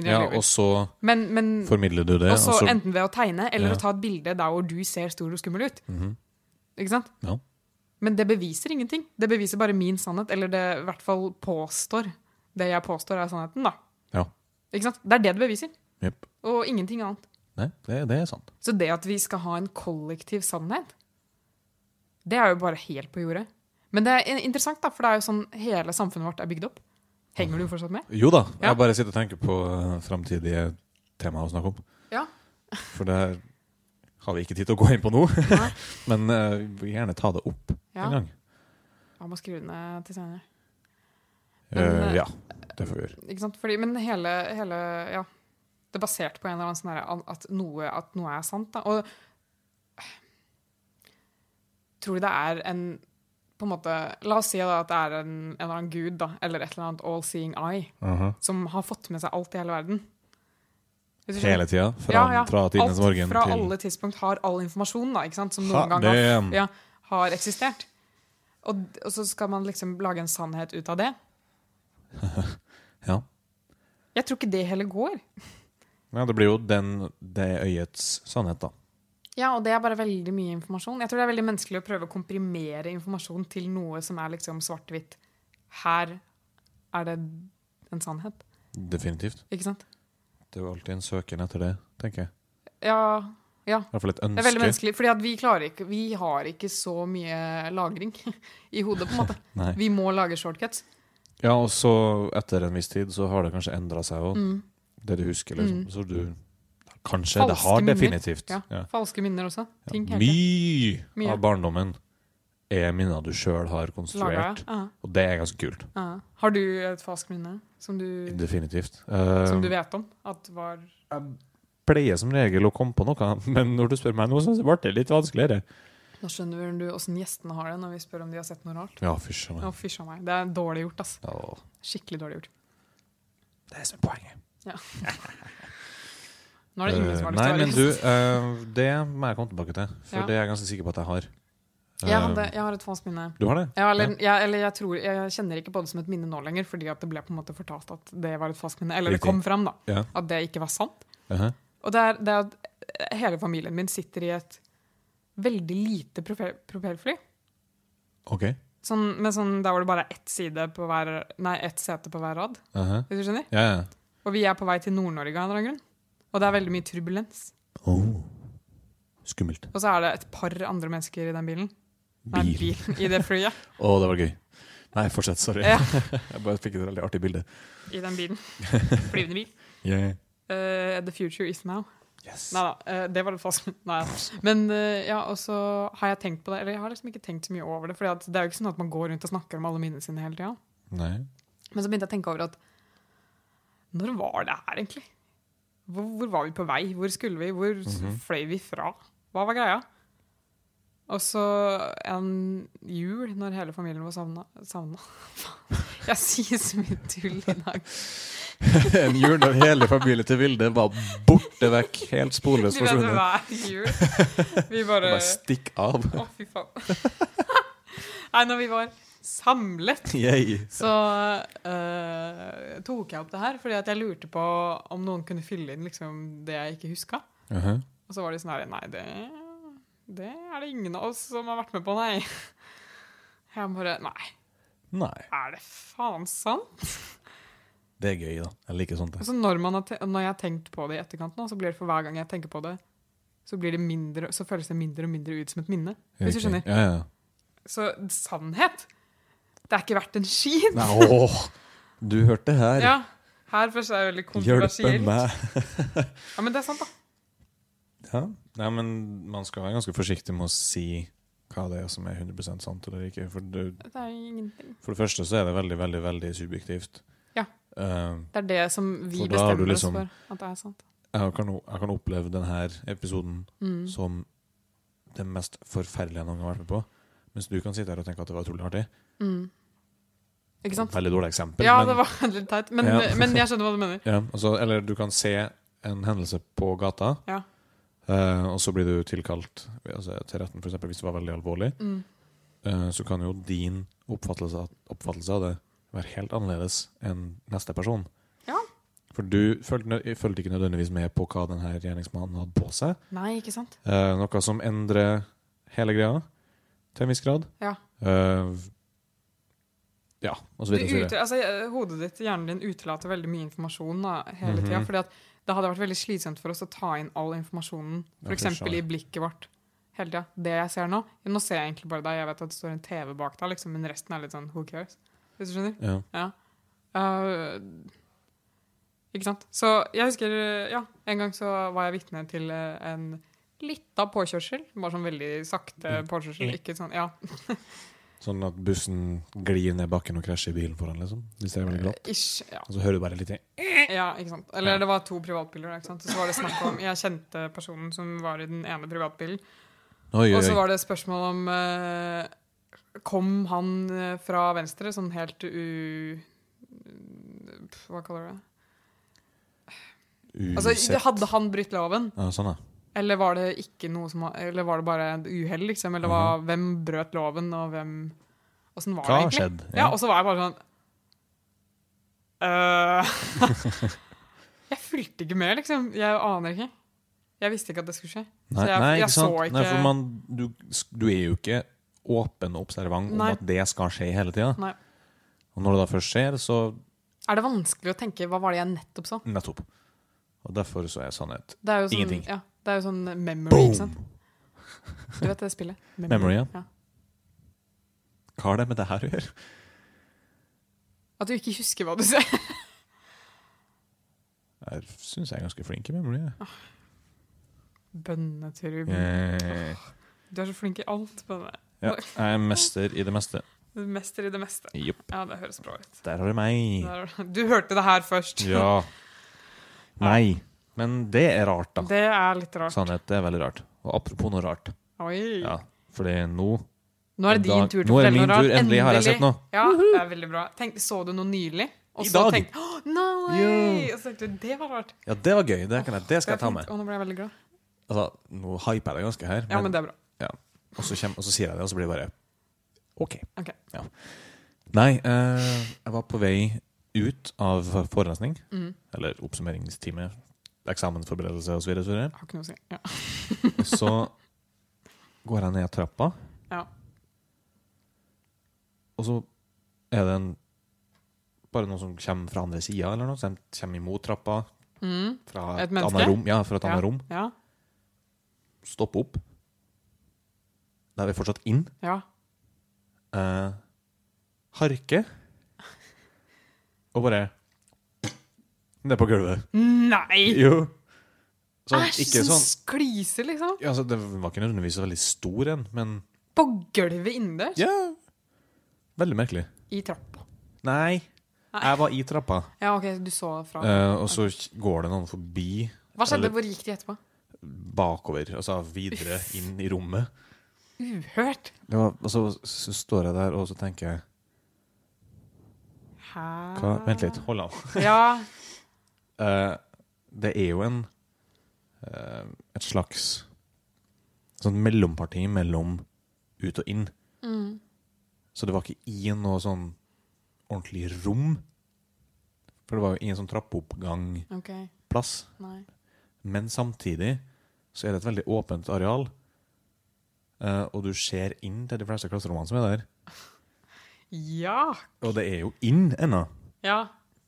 Ja, og så Men, men formidler du det, og også så enten ved å tegne eller Ja. å ta et bilde der hvor du ser stor og skummel ut. Mhm. Ikke sant? Ja. Men det beviser ingenting. Det beviser bare min sannhet, eller det i hvert fall påstår det jeg påstår er sannheten, da. Ikke sant? Det er det det beviser, Yep. og ingenting annet. Nei, det, det er sant. Så det at vi skal ha en kollektiv sannhet, det er jo bare helt på jordet. Men det er interessant, da, for det er jo sånn hele samfunnet vårt er bygd opp. Henger du fortsatt med? Jo da, Ja. jeg bare sitter og tenker på uh, framtidige temaer å snakke om. Ja. For det har vi ikke tid til å gå inn på nå. Men uh, vi vil gjerne ta det opp Ja. en gang. Jeg må skrive det ned til senere. Eh, Men, uh, ja, det får vi gjøre. Ikke sant? Fordi, men hele, hele Ja. Det er basert på en eller annen sånn her, at, noe, at noe er sant. Da. Og tror du det er en på en måte, La oss si da at det er en, en eller annen gud da, eller et eller annet all-seeing eye Aha. som har fått med seg alt i hele verden. Hele tida? Fra, Ja, ja. fra tidenes Alt morgen fra til alle tidspunkt har all informasjon da, ikke sant? som Ha, noen gang har, ja, har eksistert. Og, og så skal man liksom lage en sannhet ut av det. Ja. Jeg tror ikke det heller går. ja, det blir jo den, det øyets sannhet, da. Ja, og det er bare veldig mye informasjon. Jeg tror det er veldig menneskelig å prøve å komprimere informasjon til noe som er liksom svart-hvitt. Her er det en sannhet. Definitivt. Ikke sant? Det er jo alltid en søken etter det, tenker jeg. Ja, ja. Det er veldig menneskelig, at vi Vi har ikke så mye lagring i hodet, på en måte. Vi må lage shortcuts. Ja, og så etter en viss tid så har det kanskje endra seg òg, Mm. det du husker. liksom. Mm. Så du Kanskje. det har minner. definitivt. Ja. Ja. Falske minner også. Ting ja. Mye, Mye. av barndommen er minner du sjøl har konstruert, jeg. Og det er ganske kult. ja. Har du et falskt minne som du, Definitivt. som du Uh, vet om? At var pleier som regel å komme på noe, men når du spør meg nå, så ble det litt vanskeligere. Da skjønner du åssen gjestene har det når vi spør om de har sett noe rart. Ja, fysj meg. fysj a meg. Det er dårlig gjort, ass. Ja, Skikkelig dårlig gjort. Det er det som er poenget. Nå er det ingen som har lyst Eh, Nei, til å men være du, gjest. eh, det må jeg komme tilbake til, for Ja. det er jeg ganske sikker på at jeg har. Jeg, Eh, hadde, jeg har et falskt minne. Du har det? Ja, eller, jeg, eller jeg, tror, jeg kjenner ikke på det som et minne nå lenger, fordi at det ble på en måte fortalt at det var et falskt minne. Eller det kom fram, da. Ja. At det ikke var sant. Uh-huh. Og det er, det er at hele familien min sitter i et veldig lite propel, propellfly. OK. Sånn, med sånn, der hvor det bare ett, side på hver, nei, ett sete på hver rad. Uh-huh. Hvis du skjønner? Ja, ja. Og vi er på vei til Nord-Norge av en eller annen grunn. Og det er veldig mye turbulens. Oh. Skummelt. Og så er det et par andre mennesker i den bilen. Nei, Bil. bil. I det flyet. Å, det var gøy. Nei, fortsett. Sorry. Ja. jeg bare fikk et veldig artig bilde. I den bilen. Flyvende bil. Yeah. Uh, the future is now. Yes. Nei da, eh, det var det fast. Nei. Men eh, ja, og så har jeg tenkt på det, eller jeg har liksom ikke tenkt så mye over det. For det er jo ikke sånn at man går rundt og snakker om alle minnene sine hele tida. Men så begynte jeg å tenke over at når var det her, egentlig? Hvor, hvor var vi på vei? Hvor skulle vi? Hvor mm -hmm. fløy vi fra? Hva var greia? Og så en jul, når hele familien var savna Savna? Jeg sier så mye tull i dag. en jul da hele familien til Vilde var borte vekk, helt sporløst vet forsvunnet. hver jul. Vi bare Bare stikk av. Å, fy faen. Nei, når vi var samlet, Yay. så uh, tok jeg opp det her fordi at jeg lurte på om noen kunne fylle inn liksom, det jeg ikke huska. Uh-huh. Og så var de sånn her Nei, det, det er det ingen av oss som har vært med på, nei. Jeg bare Nei, Nei. er det faen sant? Det er gøy, da. Jeg liker sånt. Altså når, når jeg har tenkt på det i etterkant nå, så blir det for hver gang jeg tenker på det, så, blir det mindre, så føles det mindre og mindre ut som et minne. Hvis du skjønner. Ja, ja. Så sannhet Det er ikke verdt en skit. Åh, du hørte det her. Ja, her først er det veldig Hjelpe kontroversielt. meg. Ja, men det er sant, da. Ja. Nei, men man skal være ganske forsiktig med å si hva det er som er 100% sant eller ikke. For det, Det er ingenting. for det første så er det veldig, veldig veldig subjektivt. Eh, Det er det som vi bestemmer liksom- oss for at det er sant. jeg, kan, jeg kan oppleve denne episoden Mm. som det mest forferdelige jeg noen gang har vært med på. Mens du kan sitte her og tenke at det var utrolig artig. Mm. Ikke sant? Veldig dårlig eksempel. Ja, men, det var litt teit, men, Ja. men jeg skjønner hva du mener. ja, altså, eller du kan se en hendelse på gata, Ja. eh, og så blir du tilkalt altså, til retten, for eksempel, hvis det var veldig alvorlig. Mm. eh, så kan jo din oppfattelse oppfattelse av det være helt annerledes enn neste person. Ja. For du følte, fulgte ikke nødvendigvis med på hva denne gjerningsmannen hadde på seg. Nei, ikke sant? Eh, noe som endrer hele greia til en viss grad. Ja. Eh, ja, og så videre. Du ut, altså, eh, hodet ditt, hjernen din, utelater veldig mye informasjon da, hele mm -hmm. Fordi at Det hadde vært veldig slitsomt for oss å ta inn all informasjonen, for f.eks. i blikket vårt hele tida. Det jeg ser nå Nå ser jeg egentlig bare deg, jeg vet at det står en TV bak deg, liksom, men resten er litt sånn who cares? Hvis du skjønner? Ja. Ja. Uh, ikke sant? Så jeg husker Ja, en gang så var jeg vitne til eh, en lita påkjørsel. Bare sånn veldig sakte Mm. påkjørsel. Ikke sånn Ja, Sånn at bussen glir ned bakken og krasjer i bilen foran, liksom. Hvis det er veldig glatt. ish. Ja. Og så hører du bare litt i. ja, ikke sant. Eller det var to privatbiler. Ikke sant? Så var det snakk om Jeg kjente personen som var i den ene privatbilen. Og så var det spørsmål om eh, Kom han eh, fra venstre, sånn helt u... Hva kaller du det? Altså, Usett. hadde han brutt loven? Ja, sånn, ja. Eller var det ikke noe som Eller var det bare uhell, liksom? Eller var, hvem brøt loven, og hvem Åssen var. Hva det egentlig? skjedd? Ja, og så var jeg bare sånn uh, Jeg fulgte ikke med, liksom. Jeg aner ikke. Jeg visste ikke at det skulle skje. Nei, jeg- nei, jeg ikke sant? så ikke- Nei, for man, du, du er jo ikke åpen og observant om Nei. at det skal skje hele tida. Nei. Og når det da først skjer, så Er det vanskelig å tenke hva var det jeg nettopp sa'? nettopp. Og derfor så er sannhet Det er jo sånn, Ingenting. Ja, det er jo sånn memory, ikke sant? Du vet det spillet? Memory, ja. ja. Hva har det med det her å gjøre? At du ikke husker hva du ser. Jeg syns jeg er ganske flink i memory. jeg. Bønnetrub. Eh, Du er så flink i alt. Bønne. Ja, jeg er mester i det meste. Er Mester i det meste. Yep. Ja, det høres bra ut. Der har du meg. Der- Du hørte det her først. Ja. Nei. Men det er rart, da. Det er litt rart. Sannhet det er veldig rart. Og apropos noe rart. Oi. Ja, fordi nå Nå er det din tur til å fortelle noe rart. tur. Endelig har jeg sett noe. Ja, det er veldig bra. Tenk, så du noe nylig? Og I så dag. tenkte oh, no way! Ja. Og så tenkte du, det var rart. Ja, det var gøy. Det, kan jeg, det skal jeg ta med. Og nå ble jeg veldig glad. Altså, Nå hyper jeg det ganske her, Ja, men, men det er bra. Og, så kommer, og så sier jeg det, og så blir det bare OK. okay. Ja. Nei, eh, jeg var på vei ut av forelesning, mm. eller oppsummeringstime, eksamensforberedelse osv. Så, videre. Har ikke noe å si. Ja. så går jeg ned trappa, Ja. og så er det en bare noen som kommer fra andre sida, eller noe, som kommer imot trappa. Mm. Fra Et et, annet rom. Ja, fra et annet rom. Ja. Stoppe opp. Da er vi fortsatt inn. ja. Eh, harke. Og bare Ned på gulvet. Nei! Jo. Sånn, Æsj, ikke sånn sklise, sklyse, liksom. ja, altså, Det var ikke nødvendigvis så veldig stor en, men På gulvet innendørs. ja Veldig merkelig. I trappa. Nei, Nei. jeg var i trappa, Ja, ok, du så fra. eh, og så går det noen forbi Hva skjedde? eller- Hvor gikk de etterpå? bakover, altså videre inn i rommet. Uhørt. Ja, og så, så står jeg der, og så tenker jeg hva, Vent litt, hold av. Ja. uh, det er jo en uh, et slags sånn mellomparti mellom ut og inn. Mm. Så det var ikke i noe sånn ordentlig rom. For det var jo ingen sånn trappeoppgang-plass. Ok. Men samtidig så er det et veldig åpent areal. Eh, og du ser inn til de fleste klasserommene som er der. Ja. Og det er jo inn ennå. Ja.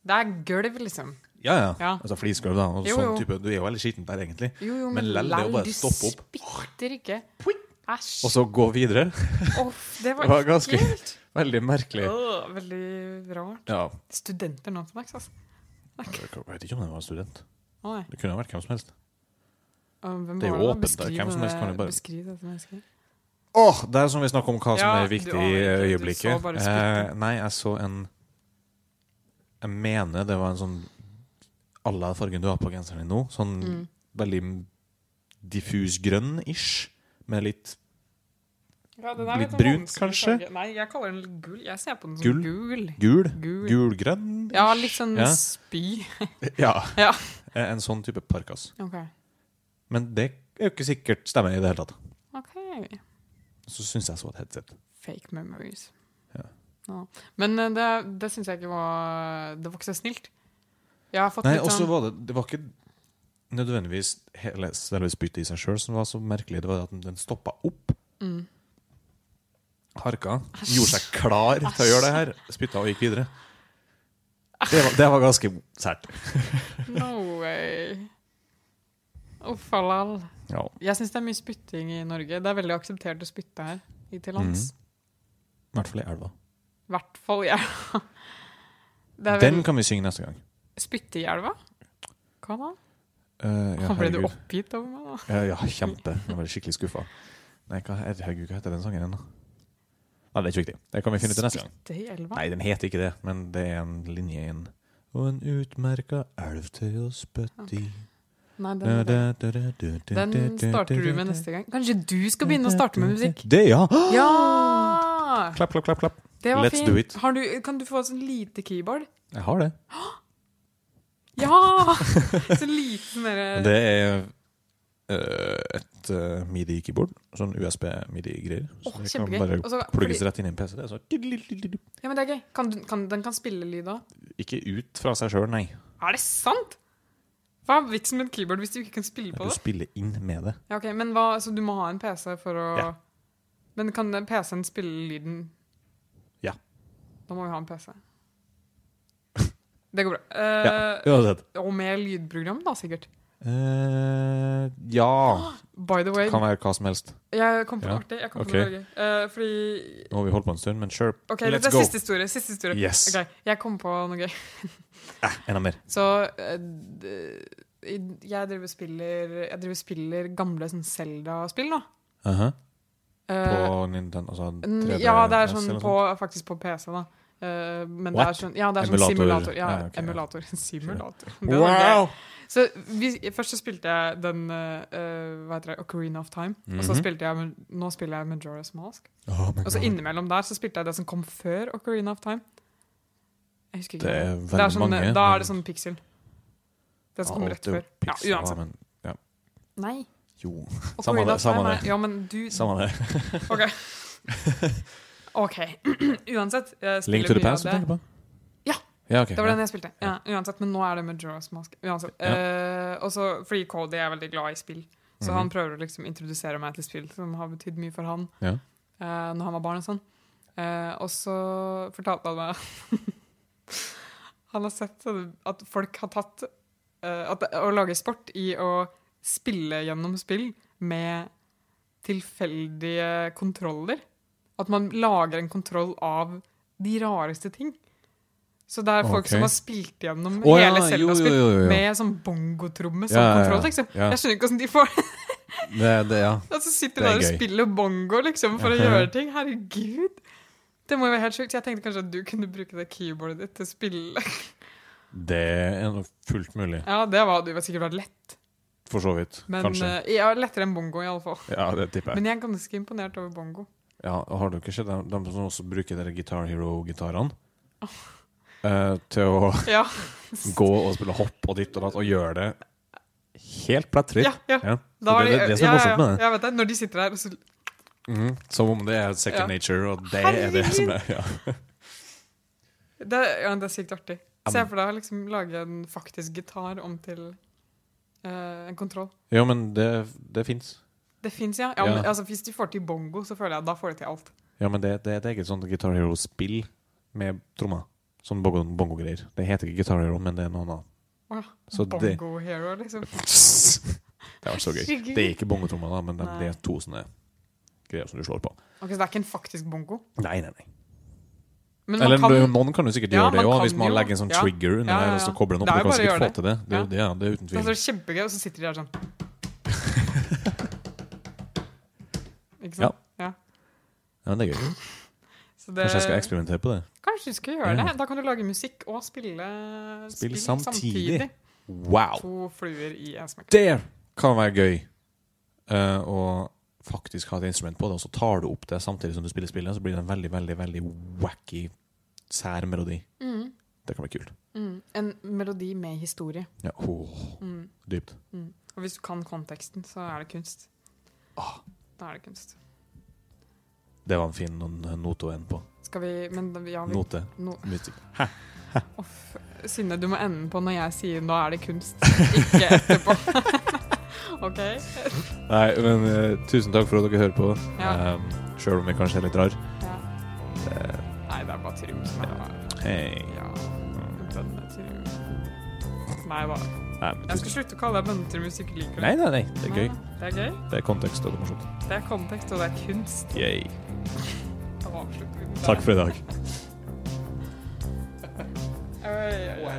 Det er gulv, liksom. Ja, ja. Ja. Altså flisgulv, da. Og Jo, sånn jo. type, du er jo veldig skitten der, egentlig. Jo, jo, Men lell, det jo bare å stoppe opp. spytter ikke. Æsj. Og så gå videre. Oh, det var, Det var ganske- helt. Veldig merkelig. Oh, veldig rart. Ja. Studenter nå til dags, altså. Jeg vet ikke om det var student. Oh. Det kunne vært hvem som helst. Uh, Det er jo åpent, der. Hvem som helst kan jo bare- Beskriv dette mennesket. Åh, Det er som vi snakker om hva som Ja, er du viktig aner i ikke. Du øyeblikket. så bare spyttet. Eh, nei, jeg så en Jeg mener det var en sånn à la fargen du har på genseren din nå. Sånn Mm. veldig diffus grønn-ish. Med litt Ja, den er Litt sånn brunt, vanskelig kanskje? farge. Nei, jeg kaller den gul. Jeg ser på den som Gull? gul. gul. Gul. Gulgrønn. Ja, litt sånn Ja. spy. Ja. Ja. Eh, En sånn type parkas. Ok. Men det er jo ikke sikkert stemmer i det hele tatt. Ok. Så syns jeg så et headset. Fake memories. Ja. Ja. Men eh, det, det syns jeg ikke var Det var ikke så snilt. Jeg har fått Nei, litt sånn var det Det var ikke nødvendigvis hele selve spyttet i seg sjøl som var så merkelig. Det var at den stoppa opp. mm. Harka. Gjorde seg klar til å gjøre det her. Spytta og gikk videre. Det var, det var ganske sært. No way. Uff a lall. Ja. Jeg syns det er mye spytting i Norge. Det er veldig akseptert å spytte her i til lands. I hvert fall i elva. I hvert fall i elva. Den vel kan vi synge neste gang. spytte i elva? Hva da? Uh, ja, Ble du oppgitt over meg, da? Ja, ja, kjempe. Jeg ble skikkelig skuffa. Nei, hva, herregud, hva heter den sangen igjen, da? Nei, det er ikke viktig. Det kan vi finne ut neste gang. Spytte i elva? Nei, den heter ikke det, men det er en linje i en Og en utmerka elv til å spytte i Nei, den, den, starter du med neste gang. Kanskje du skal begynne å starte med musikk? Det, ja! Ja! Klapp, klapp, klapp. klapp. Let's fin. do it. Har du, kan du få et sånn lite keyboard? Jeg har det. Ja! Så lite sånn derre Det er uh, et uh, midi-keyboard. Sånn USB-midi-greier. Så oh, det kan bare Også, plugges fordi- rett inn i en PC. Det så Ja, men det er gøy. Kan du, kan, den kan spille lyd òg. Ikke ut fra seg sjøl, nei. Er det sant? Hva er vitsen med et keyboard hvis du ikke kan spille på det? Du det? spiller inn med det. Ja, ok, men hva, Så du må ha en PC for å Ja. Men kan PC-en spille lyden? Ja. Da må vi ha en PC. Det går bra. Uh, Ja, uansett. Og med lydprogram, da, sikkert. Uh, ja By the way, Kan være hva som helst. jeg kom på noe artig. Jeg kom okay. på noe gøy. Uh, fordi Nå har vi holdt på en stund, men sure. OK, Let's go. siste historie. Siste historie. Yes. Okay, Jeg kom på noe gøy. Eh, enda mer. Så eh, jeg driver og spiller Jeg driver spiller gamle sånn Zelda-spill, da. Aha. Eh, På Nintendo, altså 3D ja, det er sånn på, faktisk på PC, da. Eh, men What? det er sånn, ja, det er sånn simulator. Ja, ah, okay, emulator. ja. simulator. Wow! Så vi, Først så spilte jeg den eh, eh, Hva heter det? Ocarina of Time. Og så Mhm. spilte jeg Nå spiller jeg Majora's Mask. Oh Og så innimellom der så spilte jeg det som kom før Ocarina of Time. Jeg husker ikke. Det er det er sånn, mange. Da er det sånn pixel. Det som kom Ja, rett før. Ja, uansett. men, ja. Nei. Jo, Samme det, samme det. Ja, men du samme det. OK. OK. Uansett. Link to the pass Past du tenker på? Ja. ja okay. Det var den jeg spilte. Ja, uansett, Men nå er det Majora's Mask. Uansett. Ja. Eh, og fordi Cody er veldig glad i spill. Så Mhm. han prøver å liksom introdusere meg til spill som har betydd mye for han Ja. Uh, når han var barn. og sånn. Uh, og så fortalte han meg Han har sett sånn at folk har tatt uh, at, Å lage sport i å spille gjennom spill med tilfeldige kontroller. At man lager en kontroll av de rareste ting. Så det er folk okay. som har spilt gjennom ja, hele jo, Zelda-spill med sånn bongotromme som Ja, ja, ja. kontroll. Liksom. Ja. Jeg skjønner ikke hvordan de får Det, det, ja. Og så sitter de er der og spiller bongo liksom, for å gjøre ting. Herregud. Det må jo være helt sjukt. Jeg tenkte kanskje at du kunne bruke det keyboardet ditt til å spille. det er nok fullt mulig. Ja, det var, det var sikkert vært lett. For så vidt. Men Kanskje. eh, ja, lettere enn bongo, i alle fall. Ja, det tipper jeg. Men jeg er ganske imponert over bongo. Ja, Har du ikke sett de, de som også bruker de Guitar Hero-gitarene? Eh, til å Ja. gå og spille hopp og ditt og datt, og gjøre det helt plettfritt. Ja, ja. Ja. Det, det, det som er ja, ja, morsomt med det. Jeg vet det. Når de sitter der og så Mhm. Som om det er second Ja. nature, og det er det som er ja. det, ja, det er sykt artig. Se for deg å liksom lage en faktisk gitar om til eh, en kontroll. ja, men det, det fins. Det fins, ja. ja, Ja. Men, altså, hvis de får til bongo, så føler jeg at da får de til alt. Ja, men det, det er et eget sånt Guitar Hero-spill med trommer. Sånn bongo- bongo-greier. det heter ikke Guitar Hero, men det er noe annet. Åh, Så bongo hero, liksom. Det var så gøy. Det er ikke bongotrommer, da, men det, det er to sånne greier som du slår på. Ok, Så det er ikke en faktisk bongo? Nei, nei, nei. Men Eller kan, noen kan jo sikkert Ja, gjøre det man òg, hvis man jo. legger en sånn Ja. trigger under Ja, ja, der, og så kobler den opp. Det er Du kan bare å gjøre det. det. Det, det, ja, det er uten tvil. det er så kjempegøy, og så sitter de der sånn. Ikke sant? Ja. Ja, men det er gøy. Så det, Kanskje jeg skal eksperimentere på det. Kanskje du skal gjøre Ja. det. Da kan du lage musikk og spille Spill spill samtidig. Wow! To fluer i en smekk. Det kan være gøy Uh, å faktisk har et instrument på det, og så tar du opp det samtidig som du spiller spillet, så blir det en veldig, veldig veldig wacky, sær melodi. Mm. Det kan bli kult. Mm. En melodi med historie. Ja, oh. Mm. dypt. Mm. Og hvis du kan konteksten, så er det kunst. Ah. Da er det kunst. Det var en fin note å ende på. Skal vi Men ja, vi, Note. no, Musikk. Uff, Synne, du må ende på når jeg sier 'nå er det kunst', ikke etterpå. OK? Nei, men eh, tusen takk for at dere hører på. Ja. Um, Sjøl om jeg kanskje er litt rar. Ja. Eh, Nei, det er bare Trym som er hei. Ja. Trym. Nei hva? Nei, men Jeg skal slutte å kalle deg bønnetur hvis du ikke liker det. nei, nei, nei, det er gøy. Det er gøy. Det er kontekst, og det er morsomt. Det er kontekst, og det er kunst. Yay. Da avslutter vi med det. Takk for i dag. Oi, oi, oi.